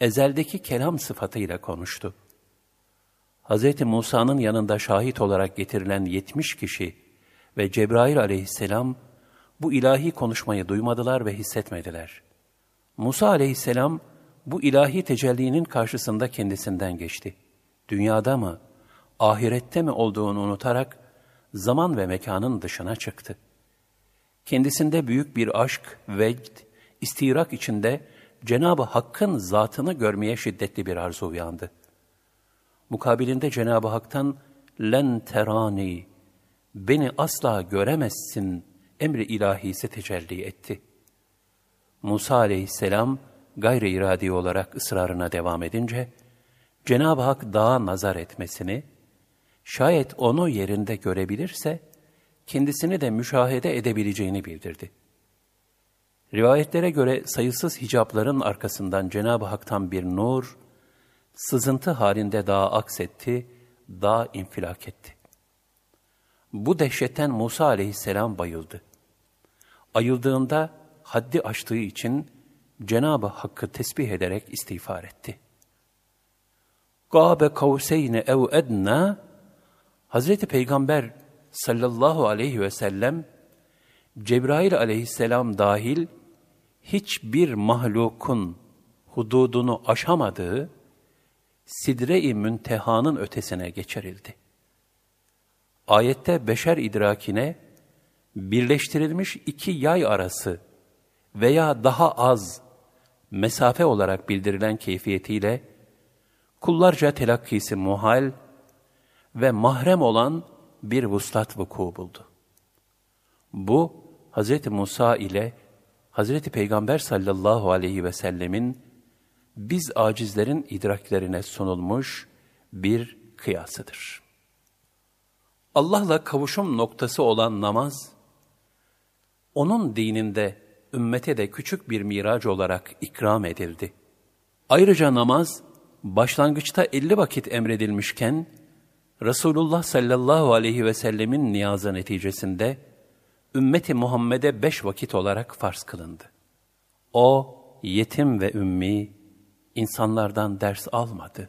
ezeldeki kelam sıfatıyla konuştu. Hz. Musa'nın yanında şahit olarak getirilen yetmiş kişi ve Cebrail aleyhisselam bu ilahi konuşmayı duymadılar ve hissetmediler. Musa aleyhisselam bu ilahi tecellinin karşısında kendisinden geçti. Dünyada mı, ahirette mi olduğunu unutarak zaman ve mekanın dışına çıktı. Kendisinde büyük bir aşk, vecd, istirak içinde Cenab-ı Hakk'ın zatını görmeye şiddetli bir arzu uyandı. Mukabilinde Cenab-ı Hak'tan len terani, beni asla göremezsin emri ilahisi tecelli etti. Musa aleyhisselam gayri iradi olarak ısrarına devam edince, Cenab-ı Hak dağa nazar etmesini, şayet onu yerinde görebilirse, kendisini de müşahede edebileceğini bildirdi. Rivayetlere göre sayısız hicapların arkasından Cenab-ı Hak'tan bir nur, sızıntı halinde dağa aksetti, dağ infilak etti. Bu dehşetten Musa aleyhisselam bayıldı. Ayıldığında haddi aştığı için Cenab-ı Hakk'ı tesbih ederek istiğfar etti. Gâbe kavseyne ev edna Hazreti Peygamber sallallahu aleyhi ve sellem Cebrail aleyhisselam dahil hiçbir mahlukun hududunu aşamadığı sidre-i müntehanın ötesine geçirildi. Ayette beşer idrakine birleştirilmiş iki yay arası veya daha az mesafe olarak bildirilen keyfiyetiyle kullarca telakkisi muhal ve mahrem olan bir vuslat vuku buldu. Bu, Hz. Musa ile Hz. Peygamber sallallahu aleyhi ve sellemin biz acizlerin idraklerine sunulmuş bir kıyasıdır. Allah'la kavuşum noktası olan namaz, onun dininde ümmete de küçük bir miraç olarak ikram edildi. Ayrıca namaz, başlangıçta elli vakit emredilmişken, Resulullah sallallahu aleyhi ve sellemin niyazı neticesinde, ümmeti Muhammed'e beş vakit olarak farz kılındı. O, yetim ve ümmi, insanlardan ders almadı.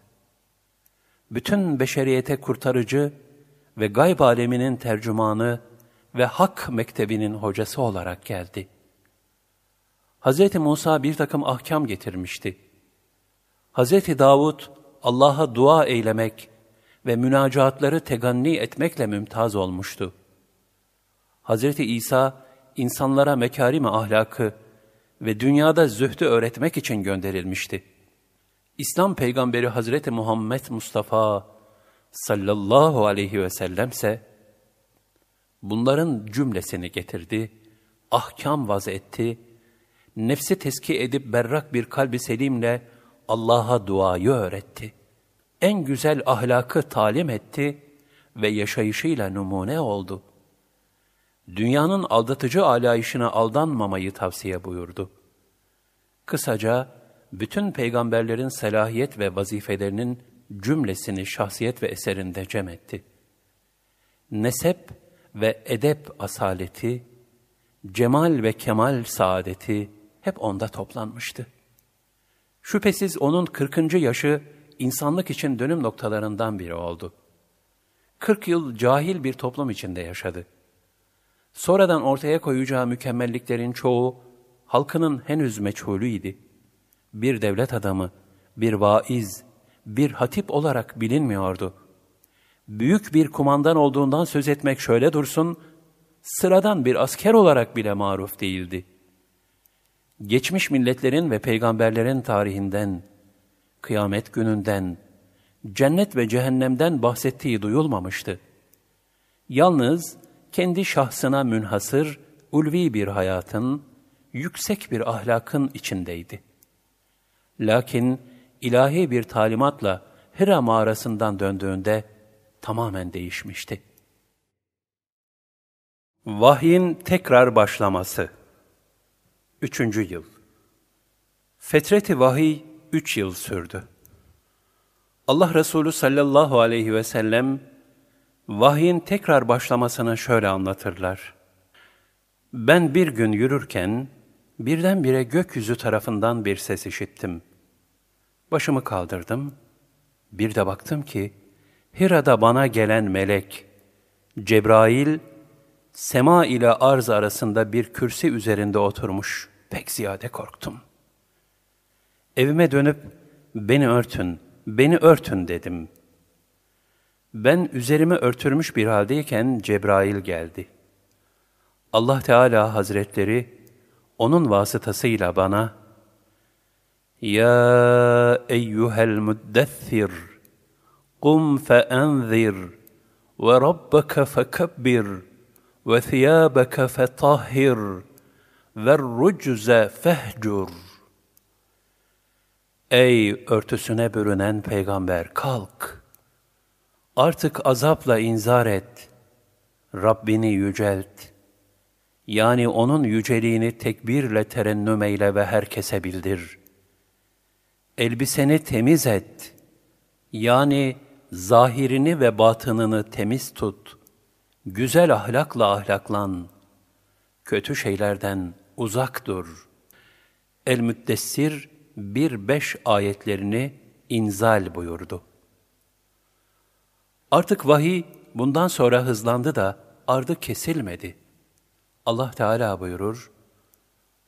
Bütün beşeriyete kurtarıcı ve gayb aleminin tercümanı ve hak mektebinin hocası olarak geldi. Hz. Musa bir takım ahkam getirmişti. Hz. Davud Allah'a dua eylemek ve münacatları teganni etmekle mümtaz olmuştu. Hz. İsa insanlara mekarim ahlakı ve dünyada zühdü öğretmek için gönderilmişti. İslam peygamberi Hazreti Muhammed Mustafa sallallahu aleyhi ve sellemse bunların cümlesini getirdi, ahkam vaz etti, nefsi teski edip berrak bir kalbi selimle Allah'a duayı öğretti. En güzel ahlakı talim etti ve yaşayışıyla numune oldu. Dünyanın aldatıcı alayışına aldanmamayı tavsiye buyurdu. Kısaca, bütün peygamberlerin selahiyet ve vazifelerinin cümlesini şahsiyet ve eserinde cem etti. Nesep ve edep asaleti, cemal ve kemal saadeti hep onda toplanmıştı. Şüphesiz onun 40. yaşı insanlık için dönüm noktalarından biri oldu. 40 yıl cahil bir toplum içinde yaşadı. Sonradan ortaya koyacağı mükemmelliklerin çoğu halkının henüz meçhulüydi. Bir devlet adamı, bir vaiz, bir hatip olarak bilinmiyordu. Büyük bir kumandan olduğundan söz etmek şöyle dursun, sıradan bir asker olarak bile maruf değildi. Geçmiş milletlerin ve peygamberlerin tarihinden, kıyamet gününden, cennet ve cehennemden bahsettiği duyulmamıştı. Yalnız kendi şahsına münhasır, ulvi bir hayatın, yüksek bir ahlakın içindeydi. Lakin ilahi bir talimatla Hira mağarasından döndüğünde tamamen değişmişti. Vahyin tekrar başlaması Üçüncü yıl Fetreti vahiy üç yıl sürdü. Allah Resulü sallallahu aleyhi ve sellem vahyin tekrar başlamasını şöyle anlatırlar. Ben bir gün yürürken birdenbire gökyüzü tarafından bir ses işittim. Başımı kaldırdım. Bir de baktım ki Hira'da bana gelen melek Cebrail sema ile arz arasında bir kürsi üzerinde oturmuş. Pek ziyade korktum. Evime dönüp beni örtün, beni örtün dedim. Ben üzerimi örtürmüş bir haldeyken Cebrail geldi. Allah Teala Hazretleri onun vasıtasıyla bana Ya eyyuhel müddessir kum feenzir ve rabbeke fekebbir ve thiyâbeke fetahhir ve rucze fehcur Ey örtüsüne bürünen peygamber kalk! Artık azapla inzar et. Rabbini yücelt. Yani onun yüceliğini tekbirle terennüm eyle ve herkese bildir. Elbiseni temiz et. Yani zahirini ve batınını temiz tut. Güzel ahlakla ahlaklan. Kötü şeylerden uzak dur. El-Müddessir 1-5 ayetlerini inzal buyurdu. Artık vahiy bundan sonra hızlandı da ardı kesilmedi. Allah Teala buyurur,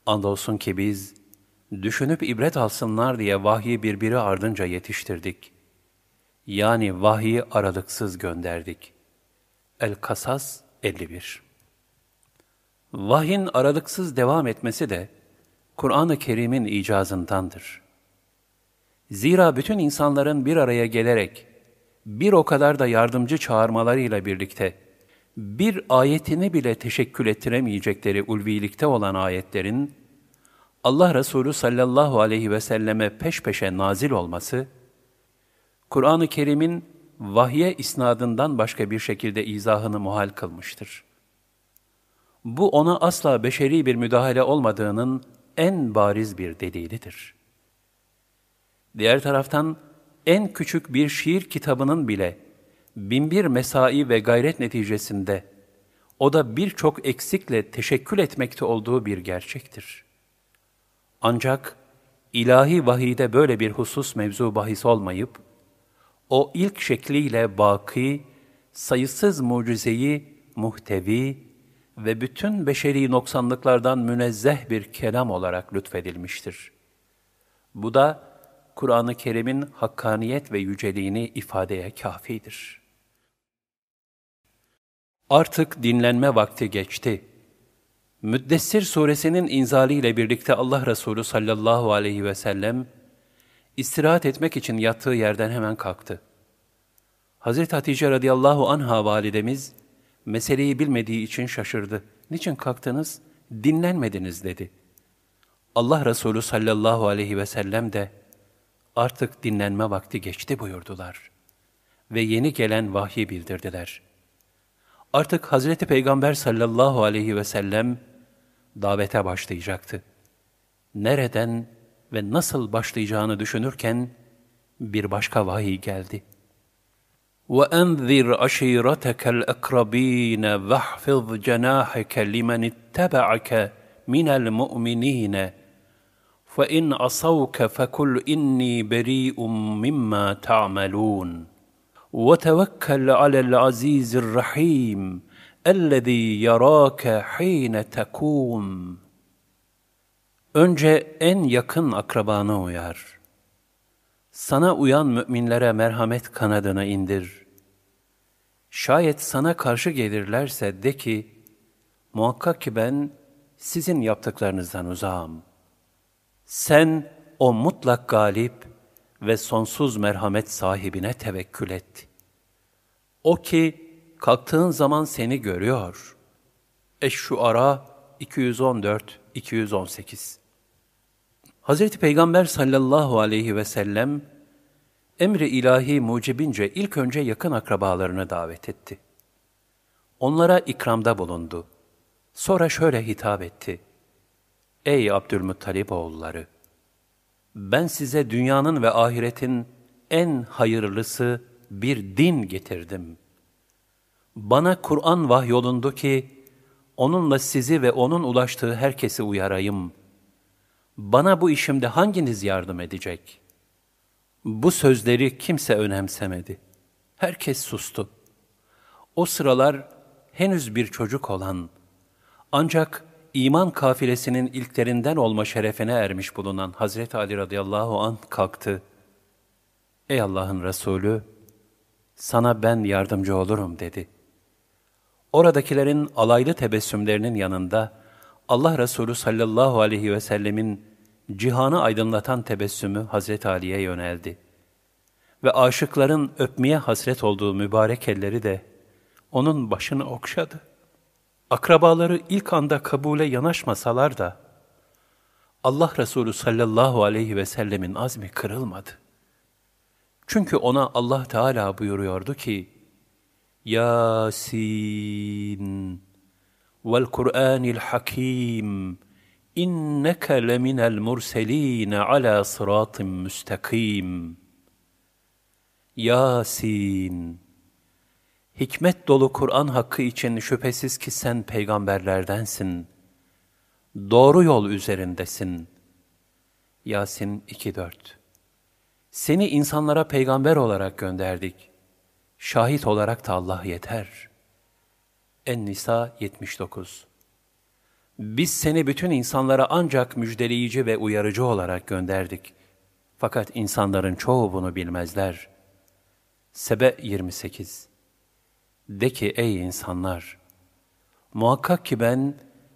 Andolsun ki biz, düşünüp ibret alsınlar diye vahyi birbiri ardınca yetiştirdik. Yani vahyi aralıksız gönderdik. El-Kasas 51 Vahyin aralıksız devam etmesi de, Kur'an-ı Kerim'in icazındandır. Zira bütün insanların bir araya gelerek, bir o kadar da yardımcı çağırmalarıyla birlikte, bir ayetini bile teşekkül ettiremeyecekleri ulvilikte olan ayetlerin, Allah Resulü sallallahu aleyhi ve selleme peş peşe nazil olması, Kur'an-ı Kerim'in vahye isnadından başka bir şekilde izahını muhal kılmıştır. Bu ona asla beşeri bir müdahale olmadığının en bariz bir delilidir. Diğer taraftan en küçük bir şiir kitabının bile binbir mesai ve gayret neticesinde o da birçok eksikle teşekkül etmekte olduğu bir gerçektir. Ancak ilahi vahide böyle bir husus mevzu bahis olmayıp, o ilk şekliyle baki, sayısız mucizeyi muhtevi ve bütün beşeri noksanlıklardan münezzeh bir kelam olarak lütfedilmiştir. Bu da Kur'an-ı Kerim'in hakkaniyet ve yüceliğini ifadeye kafidir. Artık dinlenme vakti geçti. Müddessir suresinin inzaliyle birlikte Allah Resulü sallallahu aleyhi ve sellem istirahat etmek için yattığı yerden hemen kalktı. Hazreti Hatice radıyallahu anha validemiz meseleyi bilmediği için şaşırdı. Niçin kalktınız? Dinlenmediniz dedi. Allah Resulü sallallahu aleyhi ve sellem de artık dinlenme vakti geçti buyurdular. Ve yeni gelen vahyi bildirdiler. Artık Hazreti Peygamber sallallahu aleyhi ve sellem davete başlayacaktı. Nereden ve nasıl başlayacağını düşünürken bir başka vahiy geldi.'' وانذر عشيرتك الاقربين واحفظ جناحك لمن اتبعك من المؤمنين فان عصوك فقل اني بريء مما تعملون وتوكل على العزيز الرحيم الذي يراك حين تقوم Önce en yakın akrabanı uyar. Sana uyan müminlere merhamet kanadını indir. Şayet sana karşı gelirlerse de ki, muhakkak ki ben sizin yaptıklarınızdan uzağım. Sen o mutlak galip ve sonsuz merhamet sahibine tevekkül et. O ki kalktığın zaman seni görüyor. Eş-Şuara 214-218 Hazreti Peygamber sallallahu aleyhi ve sellem emri ilahi mucibince ilk önce yakın akrabalarını davet etti. Onlara ikramda bulundu. Sonra şöyle hitap etti. Ey Abdülmuttalip oğulları! Ben size dünyanın ve ahiretin en hayırlısı bir din getirdim. Bana Kur'an vahyolundu ki, onunla sizi ve onun ulaştığı herkesi uyarayım. Bana bu işimde hanginiz yardım edecek? Bu sözleri kimse önemsemedi. Herkes sustu. O sıralar henüz bir çocuk olan, ancak iman kafilesinin ilklerinden olma şerefine ermiş bulunan Hazreti Ali radıyallahu an kalktı. Ey Allah'ın Resulü, sana ben yardımcı olurum dedi. Oradakilerin alaylı tebessümlerinin yanında Allah Resulü sallallahu aleyhi ve sellemin cihanı aydınlatan tebessümü Hazreti Ali'ye yöneldi. Ve aşıkların öpmeye hasret olduğu mübarek elleri de onun başını okşadı. Akrabaları ilk anda kabule yanaşmasalar da, Allah Resulü sallallahu aleyhi ve sellemin azmi kırılmadı. Çünkü ona Allah Teala buyuruyordu ki, Yasin vel Kur'anil Hakim inneke leminel murselin ala sıratın müstakim. Yasin Hikmet dolu Kur'an hakkı için şüphesiz ki sen peygamberlerdensin. Doğru yol üzerindesin. Yasin 2-4 Seni insanlara peygamber olarak gönderdik. Şahit olarak da Allah yeter. En-Nisa 79 Biz seni bütün insanlara ancak müjdeleyici ve uyarıcı olarak gönderdik. Fakat insanların çoğu bunu bilmezler. Sebe 28 de ki ey insanlar! Muhakkak ki ben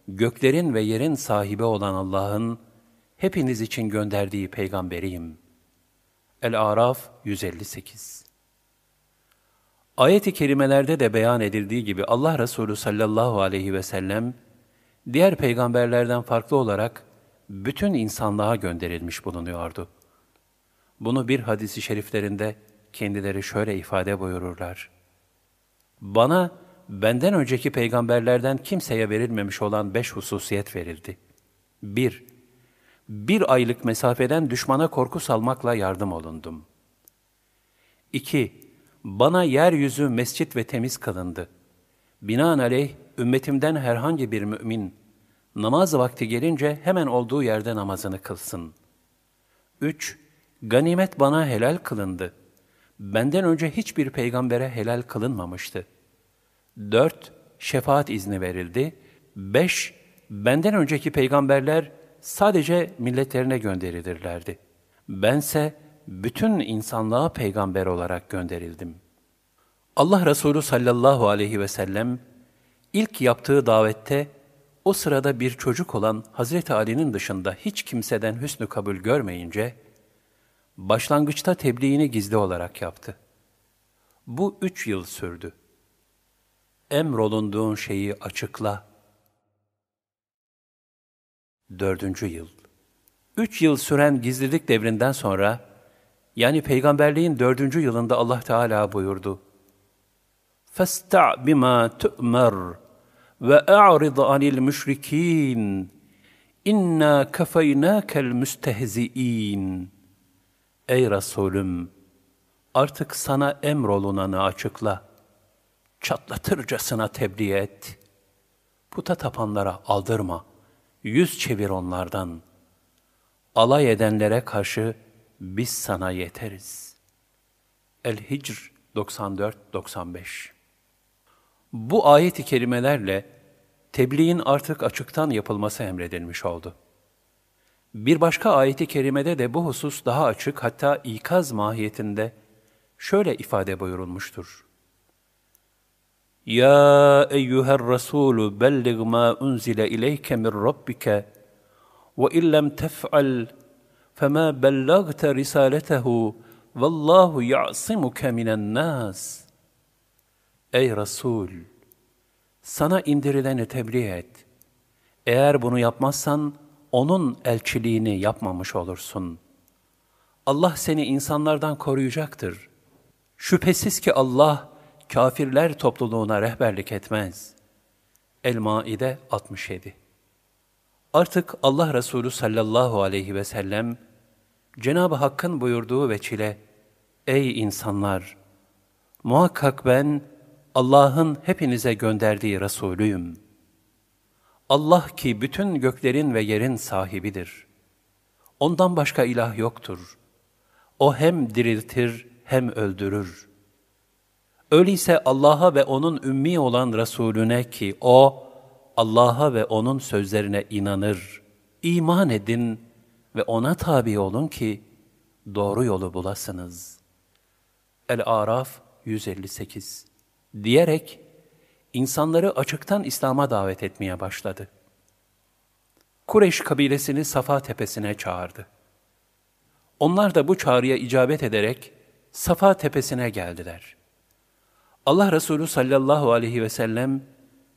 göklerin ve yerin sahibi olan Allah'ın hepiniz için gönderdiği peygamberiyim. El-Araf 158 Ayet-i kerimelerde de beyan edildiği gibi Allah Resulü sallallahu aleyhi ve sellem, diğer peygamberlerden farklı olarak bütün insanlığa gönderilmiş bulunuyordu. Bunu bir hadisi şeriflerinde kendileri şöyle ifade buyururlar. Bana benden önceki peygamberlerden kimseye verilmemiş olan beş hususiyet verildi. 1. Bir, aylık mesafeden düşmana korku salmakla yardım olundum. 2. Bana yeryüzü mescit ve temiz kılındı. Binaenaleyh ümmetimden herhangi bir mümin namaz vakti gelince hemen olduğu yerde namazını kılsın. 3. Ganimet bana helal kılındı. Benden önce hiçbir peygambere helal kılınmamıştı. 4. Şefaat izni verildi. 5. Benden önceki peygamberler sadece milletlerine gönderilirlerdi. Bense bütün insanlığa peygamber olarak gönderildim. Allah Resulü sallallahu aleyhi ve sellem ilk yaptığı davette o sırada bir çocuk olan Hazreti Ali'nin dışında hiç kimseden hüsnü kabul görmeyince, başlangıçta tebliğini gizli olarak yaptı. Bu üç yıl sürdü emrolunduğun şeyi açıkla. Dördüncü yıl. Üç yıl süren gizlilik devrinden sonra, yani peygamberliğin dördüncü yılında Allah Teala buyurdu. فَاسْتَعْ بِمَا تُؤْمَرْ وَاَعْرِضْ عَنِ الْمُشْرِك۪ينَ İnna kefeynâkel müstehzi'in. Ey Resulüm! Artık sana emrolunanı açıkla çatlatırcasına tebliğ et. Puta tapanlara aldırma, yüz çevir onlardan. Alay edenlere karşı biz sana yeteriz. El-Hicr 94-95 Bu ayet-i kerimelerle tebliğin artık açıktan yapılması emredilmiş oldu. Bir başka ayeti kerimede de bu husus daha açık hatta ikaz mahiyetinde şöyle ifade buyurulmuştur. Ya eyyuher Resulü bellig ma unzile ileyke min rabbike ve illem tef'al fema bellagte risaletehu vallahu ya'simuke minen nas. Ey Resul! Sana indirileni tebliğ et. Eğer bunu yapmazsan, onun elçiliğini yapmamış olursun. Allah seni insanlardan koruyacaktır. Şüphesiz ki Allah kafirler topluluğuna rehberlik etmez. El-Maide 67 Artık Allah Resulü sallallahu aleyhi ve sellem Cenab-ı Hakk'ın buyurduğu veçile Ey insanlar! Muhakkak ben Allah'ın hepinize gönderdiği Resulüyüm. Allah ki bütün göklerin ve yerin sahibidir. Ondan başka ilah yoktur. O hem diriltir hem öldürür. Öyleyse Allah'a ve O'nun ümmi olan Resulüne ki O, Allah'a ve O'nun sözlerine inanır, iman edin ve O'na tabi olun ki doğru yolu bulasınız. El-Araf 158 diyerek insanları açıktan İslam'a davet etmeye başladı. Kureyş kabilesini Safa tepesine çağırdı. Onlar da bu çağrıya icabet ederek Safa tepesine geldiler. Allah Resulü sallallahu aleyhi ve sellem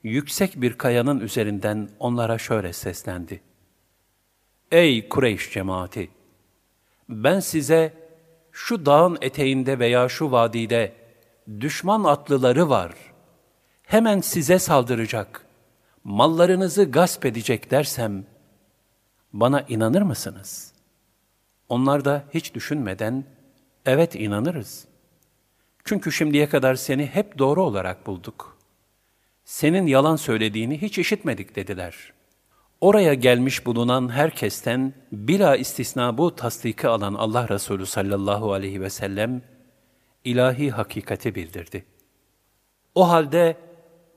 yüksek bir kayanın üzerinden onlara şöyle seslendi. Ey Kureyş cemaati! Ben size şu dağın eteğinde veya şu vadide düşman atlıları var. Hemen size saldıracak, mallarınızı gasp edecek dersem, bana inanır mısınız? Onlar da hiç düşünmeden, evet inanırız. Çünkü şimdiye kadar seni hep doğru olarak bulduk. Senin yalan söylediğini hiç işitmedik dediler. Oraya gelmiş bulunan herkesten bila istisna bu tasdiki alan Allah Resulü sallallahu aleyhi ve sellem, ilahi hakikati bildirdi. O halde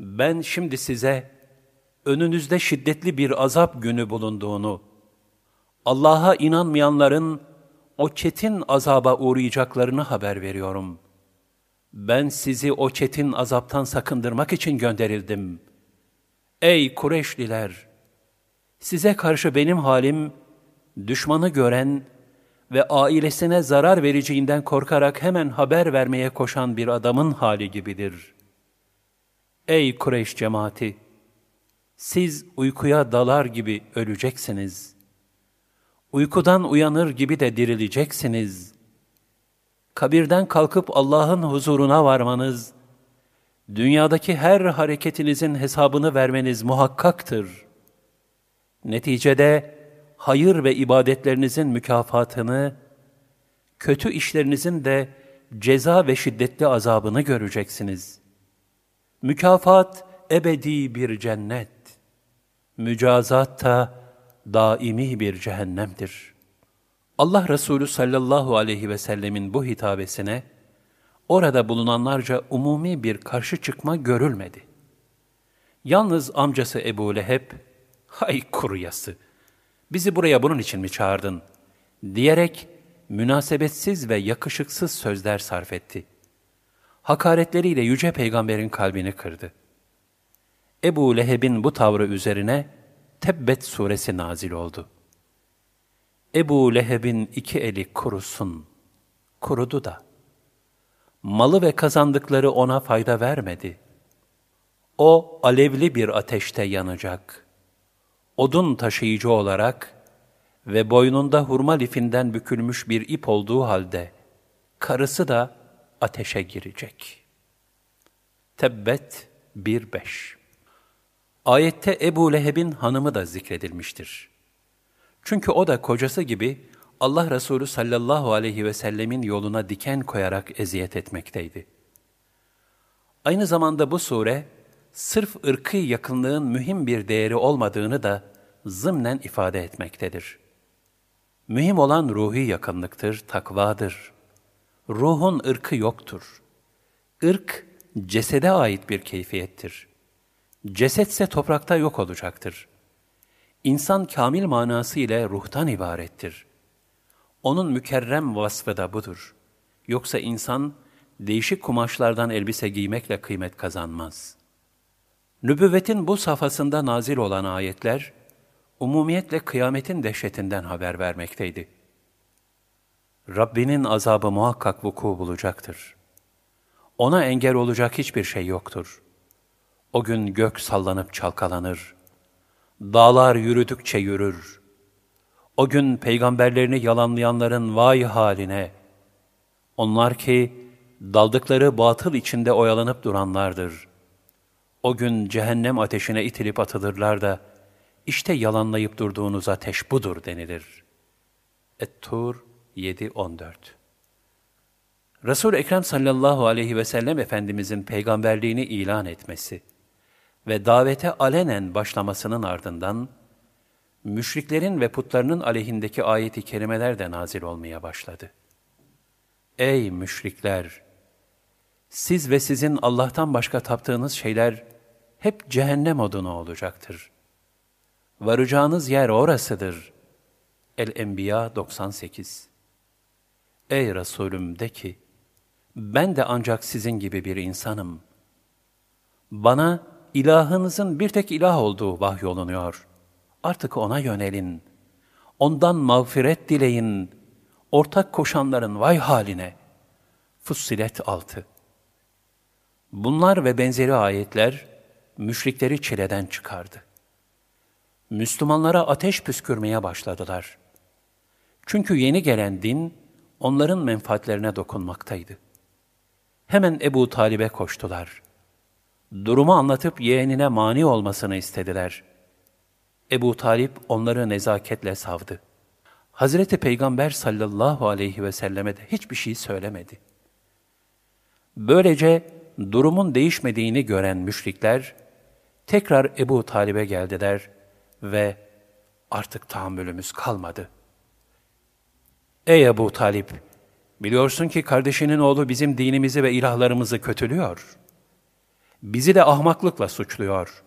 ben şimdi size önünüzde şiddetli bir azap günü bulunduğunu, Allah'a inanmayanların o çetin azaba uğrayacaklarını haber veriyorum. Ben sizi o çetin azaptan sakındırmak için gönderildim. Ey Kureyşliler! Size karşı benim halim, düşmanı gören ve ailesine zarar vereceğinden korkarak hemen haber vermeye koşan bir adamın hali gibidir. Ey Kureyş cemaati! Siz uykuya dalar gibi öleceksiniz. Uykudan uyanır gibi de dirileceksiniz. Kabirden kalkıp Allah'ın huzuruna varmanız, dünyadaki her hareketinizin hesabını vermeniz muhakkaktır. Neticede, hayır ve ibadetlerinizin mükafatını, kötü işlerinizin de ceza ve şiddetli azabını göreceksiniz. Mükafat ebedi bir cennet, mücazat da daimi bir cehennemdir. Allah Resulü sallallahu aleyhi ve sellemin bu hitabesine, orada bulunanlarca umumi bir karşı çıkma görülmedi. Yalnız amcası Ebu Leheb, hay kuruyası, bizi buraya bunun için mi çağırdın? Diyerek münasebetsiz ve yakışıksız sözler sarf etti. Hakaretleriyle Yüce Peygamber'in kalbini kırdı. Ebu Leheb'in bu tavrı üzerine Tebbet suresi nazil oldu. Ebu Leheb'in iki eli kurusun, kurudu da. Malı ve kazandıkları ona fayda vermedi. O alevli bir ateşte yanacak.'' odun taşıyıcı olarak ve boynunda hurma lifinden bükülmüş bir ip olduğu halde karısı da ateşe girecek. Tebbet 1-5 Ayette Ebu Leheb'in hanımı da zikredilmiştir. Çünkü o da kocası gibi Allah Resulü sallallahu aleyhi ve sellemin yoluna diken koyarak eziyet etmekteydi. Aynı zamanda bu sure, sırf ırkı yakınlığın mühim bir değeri olmadığını da zımnen ifade etmektedir. Mühim olan ruhi yakınlıktır, takvadır. Ruhun ırkı yoktur. Irk, cesede ait bir keyfiyettir. Cesetse toprakta yok olacaktır. İnsan kamil manası ile ruhtan ibarettir. Onun mükerrem vasfı da budur. Yoksa insan, değişik kumaşlardan elbise giymekle kıymet kazanmaz.'' Nübüvvetin bu safhasında nazil olan ayetler, umumiyetle kıyametin dehşetinden haber vermekteydi. Rabbinin azabı muhakkak vuku bulacaktır. Ona engel olacak hiçbir şey yoktur. O gün gök sallanıp çalkalanır. Dağlar yürüdükçe yürür. O gün peygamberlerini yalanlayanların vay haline. Onlar ki daldıkları batıl içinde oyalanıp duranlardır. O gün cehennem ateşine itilip atılırlar da, işte yalanlayıp durduğunuz ateş budur denilir. Et-Tur 7-14 Resul Ekrem sallallahu aleyhi ve sellem Efendimizin peygamberliğini ilan etmesi ve davete alenen başlamasının ardından, müşriklerin ve putlarının aleyhindeki ayeti kerimeler de nazil olmaya başladı. Ey müşrikler! Siz ve sizin Allah'tan başka taptığınız şeyler hep cehennem odunu olacaktır. Varacağınız yer orasıdır. El-Enbiya 98 Ey Resulüm de ki, ben de ancak sizin gibi bir insanım. Bana ilahınızın bir tek ilah olduğu vahyolunuyor. Artık ona yönelin. Ondan mağfiret dileyin. Ortak koşanların vay haline. Fussilet 6 Bunlar ve benzeri ayetler müşrikleri çileden çıkardı. Müslümanlara ateş püskürmeye başladılar. Çünkü yeni gelen din onların menfaatlerine dokunmaktaydı. Hemen Ebu Talib'e koştular. Durumu anlatıp yeğenine mani olmasını istediler. Ebu Talip onları nezaketle savdı. Hazreti Peygamber sallallahu aleyhi ve selleme de hiçbir şey söylemedi. Böylece durumun değişmediğini gören müşrikler, tekrar Ebu Talib'e geldiler ve artık tahammülümüz kalmadı. Ey Ebu Talip! Biliyorsun ki kardeşinin oğlu bizim dinimizi ve ilahlarımızı kötülüyor. Bizi de ahmaklıkla suçluyor.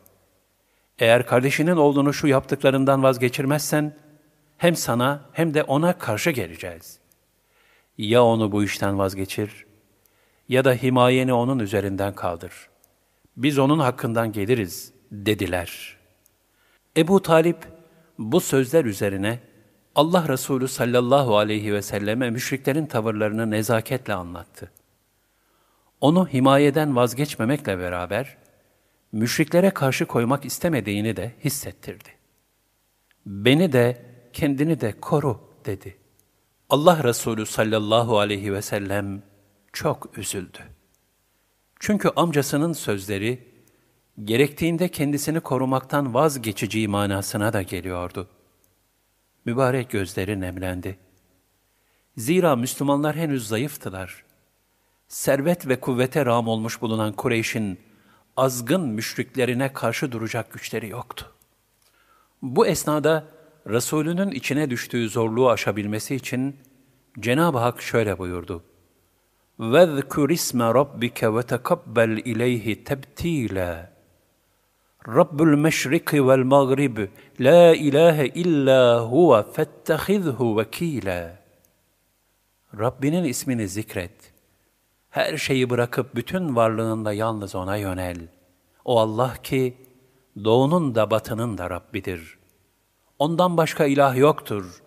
Eğer kardeşinin oğlunu şu yaptıklarından vazgeçirmezsen, hem sana hem de ona karşı geleceğiz. Ya onu bu işten vazgeçir, ya da himayeni onun üzerinden kaldır. Biz onun hakkından geliriz, dediler. Ebu Talip, bu sözler üzerine, Allah Resulü sallallahu aleyhi ve selleme müşriklerin tavırlarını nezaketle anlattı. Onu himayeden vazgeçmemekle beraber, müşriklere karşı koymak istemediğini de hissettirdi. Beni de, kendini de koru dedi. Allah Resulü sallallahu aleyhi ve sellem çok üzüldü. Çünkü amcasının sözleri, gerektiğinde kendisini korumaktan vazgeçeceği manasına da geliyordu.'' Mübarek gözleri nemlendi. Zira Müslümanlar henüz zayıftılar. Servet ve kuvvete rağm olmuş bulunan Kureyş'in azgın müşriklerine karşı duracak güçleri yoktu. Bu esnada Resulünün içine düştüğü zorluğu aşabilmesi için Cenab-ı Hak şöyle buyurdu. وَذْكُرِ اسْمَ رَبِّكَ وَتَقَبَّلْ اِلَيْهِ تَبْتِيلًا Rabbül meşriki vel mağrib, la ilahe illa huve fettehizhu vekile. Rabbinin ismini zikret. Her şeyi bırakıp bütün varlığında yalnız O'na yönel. O Allah ki, doğunun da batının da Rabbidir. Ondan başka ilah yoktur.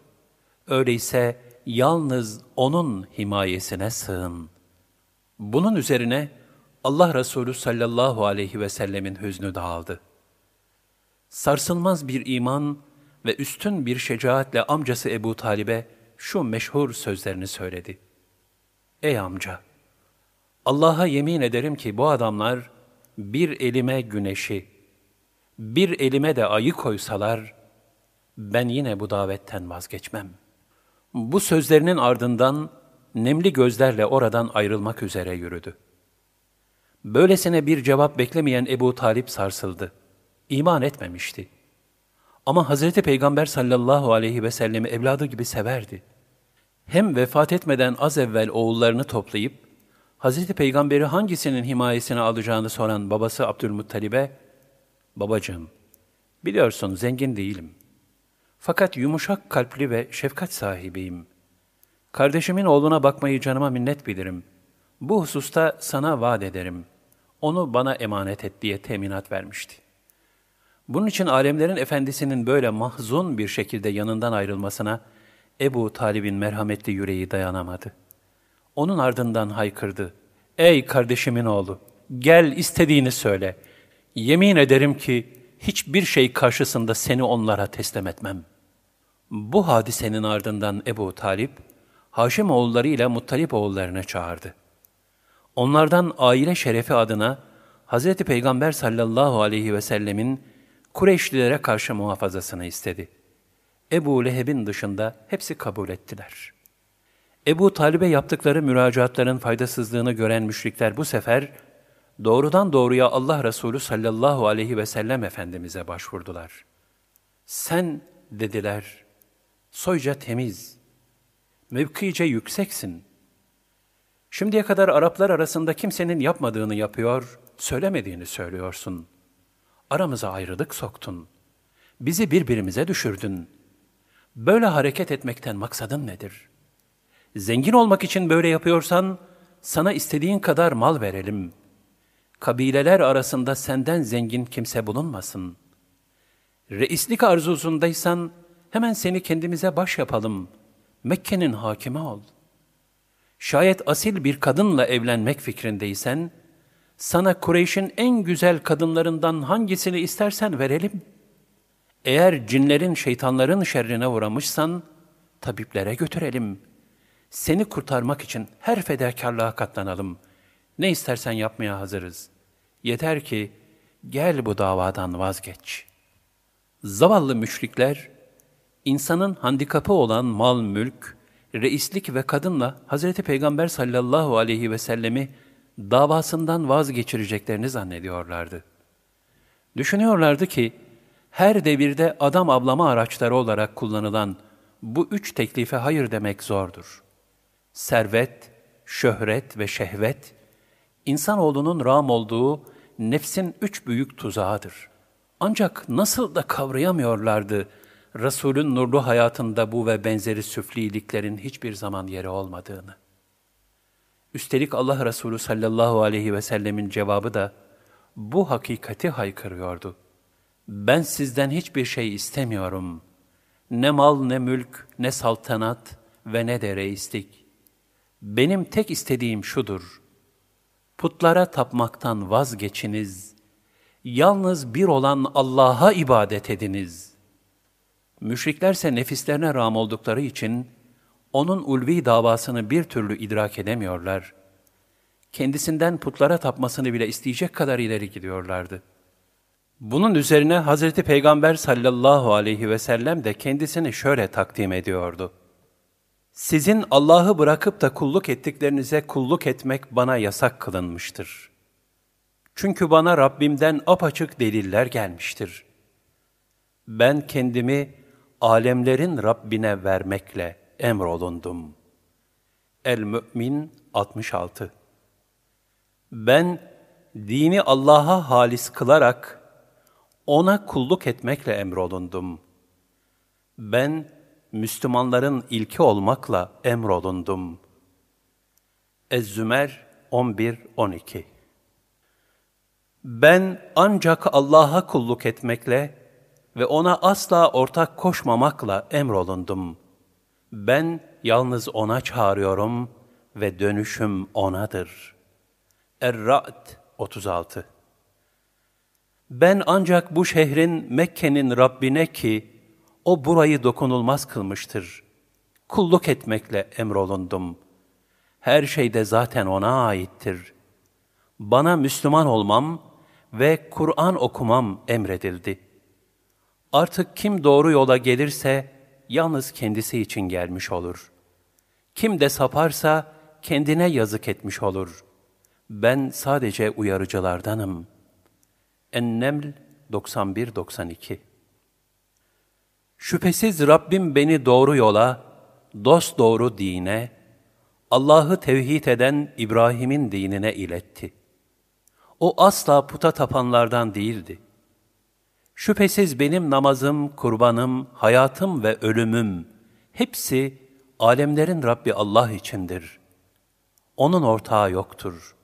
Öyleyse yalnız O'nun himayesine sığın. Bunun üzerine, Allah Resulü sallallahu aleyhi ve sellemin hüznü dağıldı. Sarsılmaz bir iman ve üstün bir şecaatle amcası Ebu Talib'e şu meşhur sözlerini söyledi. Ey amca! Allah'a yemin ederim ki bu adamlar bir elime güneşi, bir elime de ayı koysalar, ben yine bu davetten vazgeçmem. Bu sözlerinin ardından nemli gözlerle oradan ayrılmak üzere yürüdü. Böylesine bir cevap beklemeyen Ebu Talip sarsıldı. İman etmemişti. Ama Hazreti Peygamber sallallahu aleyhi ve sellemi evladı gibi severdi. Hem vefat etmeden az evvel oğullarını toplayıp, Hazreti Peygamber'i hangisinin himayesine alacağını soran babası Abdülmuttalib'e, Babacığım, biliyorsun zengin değilim. Fakat yumuşak kalpli ve şefkat sahibiyim. Kardeşimin oğluna bakmayı canıma minnet bilirim. Bu hususta sana vaat ederim.'' Onu bana emanet et diye teminat vermişti. Bunun için alemlerin efendisinin böyle mahzun bir şekilde yanından ayrılmasına Ebu Talib'in merhametli yüreği dayanamadı. Onun ardından haykırdı. Ey kardeşimin oğlu, gel istediğini söyle. Yemin ederim ki hiçbir şey karşısında seni onlara teslim etmem. Bu hadisenin ardından Ebu Talip, Haşim oğulları ile Muttalip oğullarını çağırdı. Onlardan aile şerefi adına Hz. Peygamber sallallahu aleyhi ve sellemin Kureyşlilere karşı muhafazasını istedi. Ebu Leheb'in dışında hepsi kabul ettiler. Ebu Talib'e yaptıkları müracaatların faydasızlığını gören müşrikler bu sefer doğrudan doğruya Allah Resulü sallallahu aleyhi ve sellem Efendimiz'e başvurdular. Sen, dediler, soyca temiz, mevkice yükseksin. Şimdiye kadar Araplar arasında kimsenin yapmadığını yapıyor, söylemediğini söylüyorsun. Aramıza ayrılık soktun. Bizi birbirimize düşürdün. Böyle hareket etmekten maksadın nedir? Zengin olmak için böyle yapıyorsan, sana istediğin kadar mal verelim. Kabileler arasında senden zengin kimse bulunmasın. Reislik arzusundaysan, hemen seni kendimize baş yapalım. Mekke'nin hakimi ol. Şayet asil bir kadınla evlenmek fikrindeysen, sana Kureyş'in en güzel kadınlarından hangisini istersen verelim. Eğer cinlerin, şeytanların şerrine uğramışsan, tabiplere götürelim. Seni kurtarmak için her fedakarlığa katlanalım. Ne istersen yapmaya hazırız. Yeter ki gel bu davadan vazgeç. Zavallı müşrikler, insanın handikapı olan mal, mülk, reislik ve kadınla Hazreti Peygamber sallallahu aleyhi ve sellemi davasından vazgeçireceklerini zannediyorlardı. Düşünüyorlardı ki, her devirde adam avlama araçları olarak kullanılan bu üç teklife hayır demek zordur. Servet, şöhret ve şehvet, insanoğlunun ram olduğu nefsin üç büyük tuzağıdır. Ancak nasıl da kavrayamıyorlardı Resulün nurlu hayatında bu ve benzeri süfliliklerin hiçbir zaman yeri olmadığını. Üstelik Allah Resulü sallallahu aleyhi ve sellemin cevabı da bu hakikati haykırıyordu. Ben sizden hiçbir şey istemiyorum. Ne mal ne mülk ne saltanat ve ne de reislik. Benim tek istediğim şudur. Putlara tapmaktan vazgeçiniz. Yalnız bir olan Allah'a ibadet ediniz. Müşriklerse nefislerine ram oldukları için onun ulvi davasını bir türlü idrak edemiyorlar. Kendisinden putlara tapmasını bile isteyecek kadar ileri gidiyorlardı. Bunun üzerine Hazreti Peygamber sallallahu aleyhi ve sellem de kendisini şöyle takdim ediyordu. Sizin Allah'ı bırakıp da kulluk ettiklerinize kulluk etmek bana yasak kılınmıştır. Çünkü bana Rabbimden apaçık deliller gelmiştir. Ben kendimi alemlerin Rabbine vermekle emrolundum. El-Mü'min 66 Ben dini Allah'a halis kılarak ona kulluk etmekle emrolundum. Ben Müslümanların ilki olmakla emrolundum. Ez-Zümer 11-12 Ben ancak Allah'a kulluk etmekle ve ona asla ortak koşmamakla emrolundum. Ben yalnız ona çağırıyorum ve dönüşüm onadır. Er-Ra'd 36 Ben ancak bu şehrin Mekke'nin Rabbine ki, o burayı dokunulmaz kılmıştır. Kulluk etmekle emrolundum. Her şey de zaten O'na aittir. Bana Müslüman olmam ve Kur'an okumam emredildi. Artık kim doğru yola gelirse, yalnız kendisi için gelmiş olur. Kim de saparsa, kendine yazık etmiş olur. Ben sadece uyarıcılardanım. Enneml 91-92 Şüphesiz Rabbim beni doğru yola, dost doğru dine, Allah'ı tevhid eden İbrahim'in dinine iletti. O asla puta tapanlardan değildi. Şüphesiz benim namazım, kurbanım, hayatım ve ölümüm hepsi alemlerin Rabbi Allah içindir. Onun ortağı yoktur.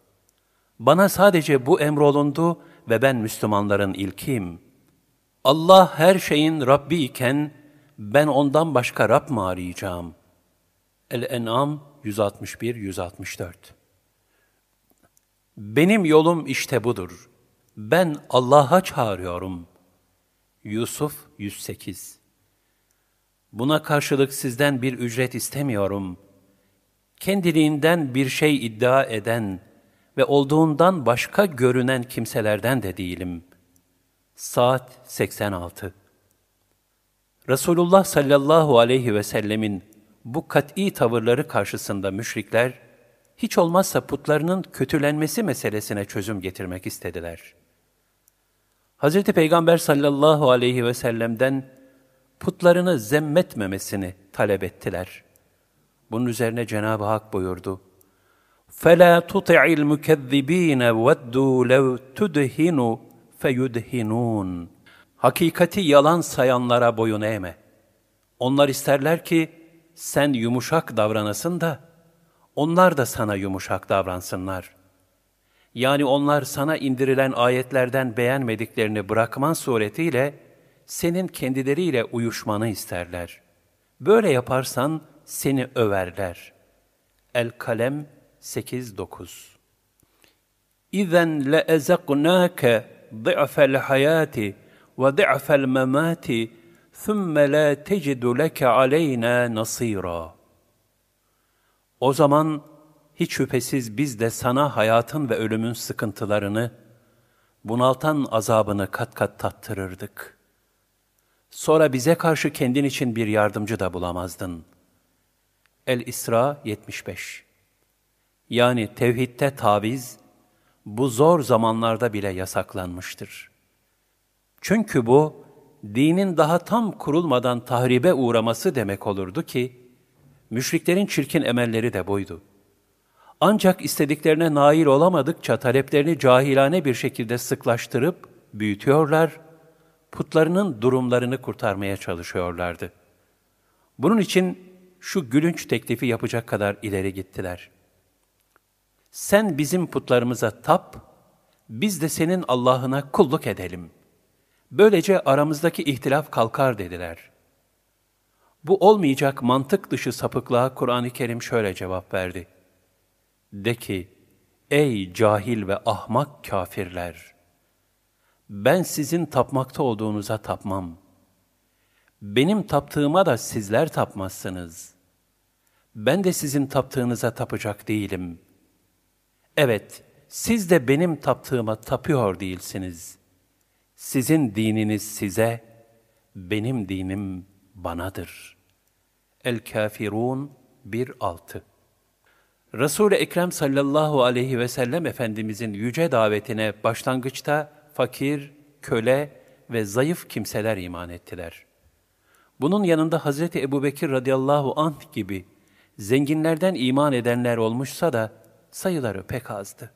Bana sadece bu emrolundu ve ben Müslümanların ilkiyim.'' Allah her şeyin Rabbi iken ben ondan başka Rab mı arayacağım? El-En'am 161-164 Benim yolum işte budur. Ben Allah'a çağırıyorum. Yusuf 108 Buna karşılık sizden bir ücret istemiyorum. Kendiliğinden bir şey iddia eden ve olduğundan başka görünen kimselerden de değilim. Saat 86 Resulullah sallallahu aleyhi ve sellemin bu kat'i tavırları karşısında müşrikler, hiç olmazsa putlarının kötülenmesi meselesine çözüm getirmek istediler. Hz. Peygamber sallallahu aleyhi ve sellem'den putlarını zemmetmemesini talep ettiler. Bunun üzerine Cenab-ı Hak buyurdu. فَلَا تُطِعِ الْمُكَذِّب۪ينَ وَدُّوا لَوْ تُدْهِنُوا فَيُدْهِنُونَ Hakikati yalan sayanlara boyun eğme. Onlar isterler ki sen yumuşak davranasın da onlar da sana yumuşak davransınlar. yani onlar sana indirilen ayetlerden beğenmediklerini bırakman suretiyle senin kendileriyle uyuşmanı isterler. Böyle yaparsan seni överler. El-Kalem 8-9 اِذَنْ لَاَزَقْنَاكَ ضِعْفَ الْحَيَاتِ وَضِعْفَ الْمَمَاتِ ثُمَّ لَا تَجِدُ لَكَ عَلَيْنَا نَصِيرًا O zaman hiç şüphesiz biz de sana hayatın ve ölümün sıkıntılarını, bunaltan azabını kat kat tattırırdık. Sonra bize karşı kendin için bir yardımcı da bulamazdın. El-İsra 75 Yani tevhidte taviz, bu zor zamanlarda bile yasaklanmıştır. Çünkü bu, dinin daha tam kurulmadan tahribe uğraması demek olurdu ki, müşriklerin çirkin emelleri de buydu. Ancak istediklerine nail olamadıkça taleplerini cahilane bir şekilde sıklaştırıp büyütüyorlar, putlarının durumlarını kurtarmaya çalışıyorlardı. Bunun için şu gülünç teklifi yapacak kadar ileri gittiler. Sen bizim putlarımıza tap, biz de senin Allah'ına kulluk edelim. Böylece aramızdaki ihtilaf kalkar dediler. Bu olmayacak mantık dışı sapıklığa Kur'an-ı Kerim şöyle cevap verdi. De ki, ey cahil ve ahmak kafirler! Ben sizin tapmakta olduğunuza tapmam. Benim taptığıma da sizler tapmazsınız. Ben de sizin taptığınıza tapacak değilim. Evet, siz de benim taptığıma tapıyor değilsiniz. Sizin dininiz size, benim dinim banadır. El-Kafirun 1.6 Resul-i Ekrem sallallahu aleyhi ve sellem Efendimizin yüce davetine başlangıçta fakir, köle ve zayıf kimseler iman ettiler. Bunun yanında Hazreti Ebubekir radıyallahu anh gibi zenginlerden iman edenler olmuşsa da sayıları pek azdı.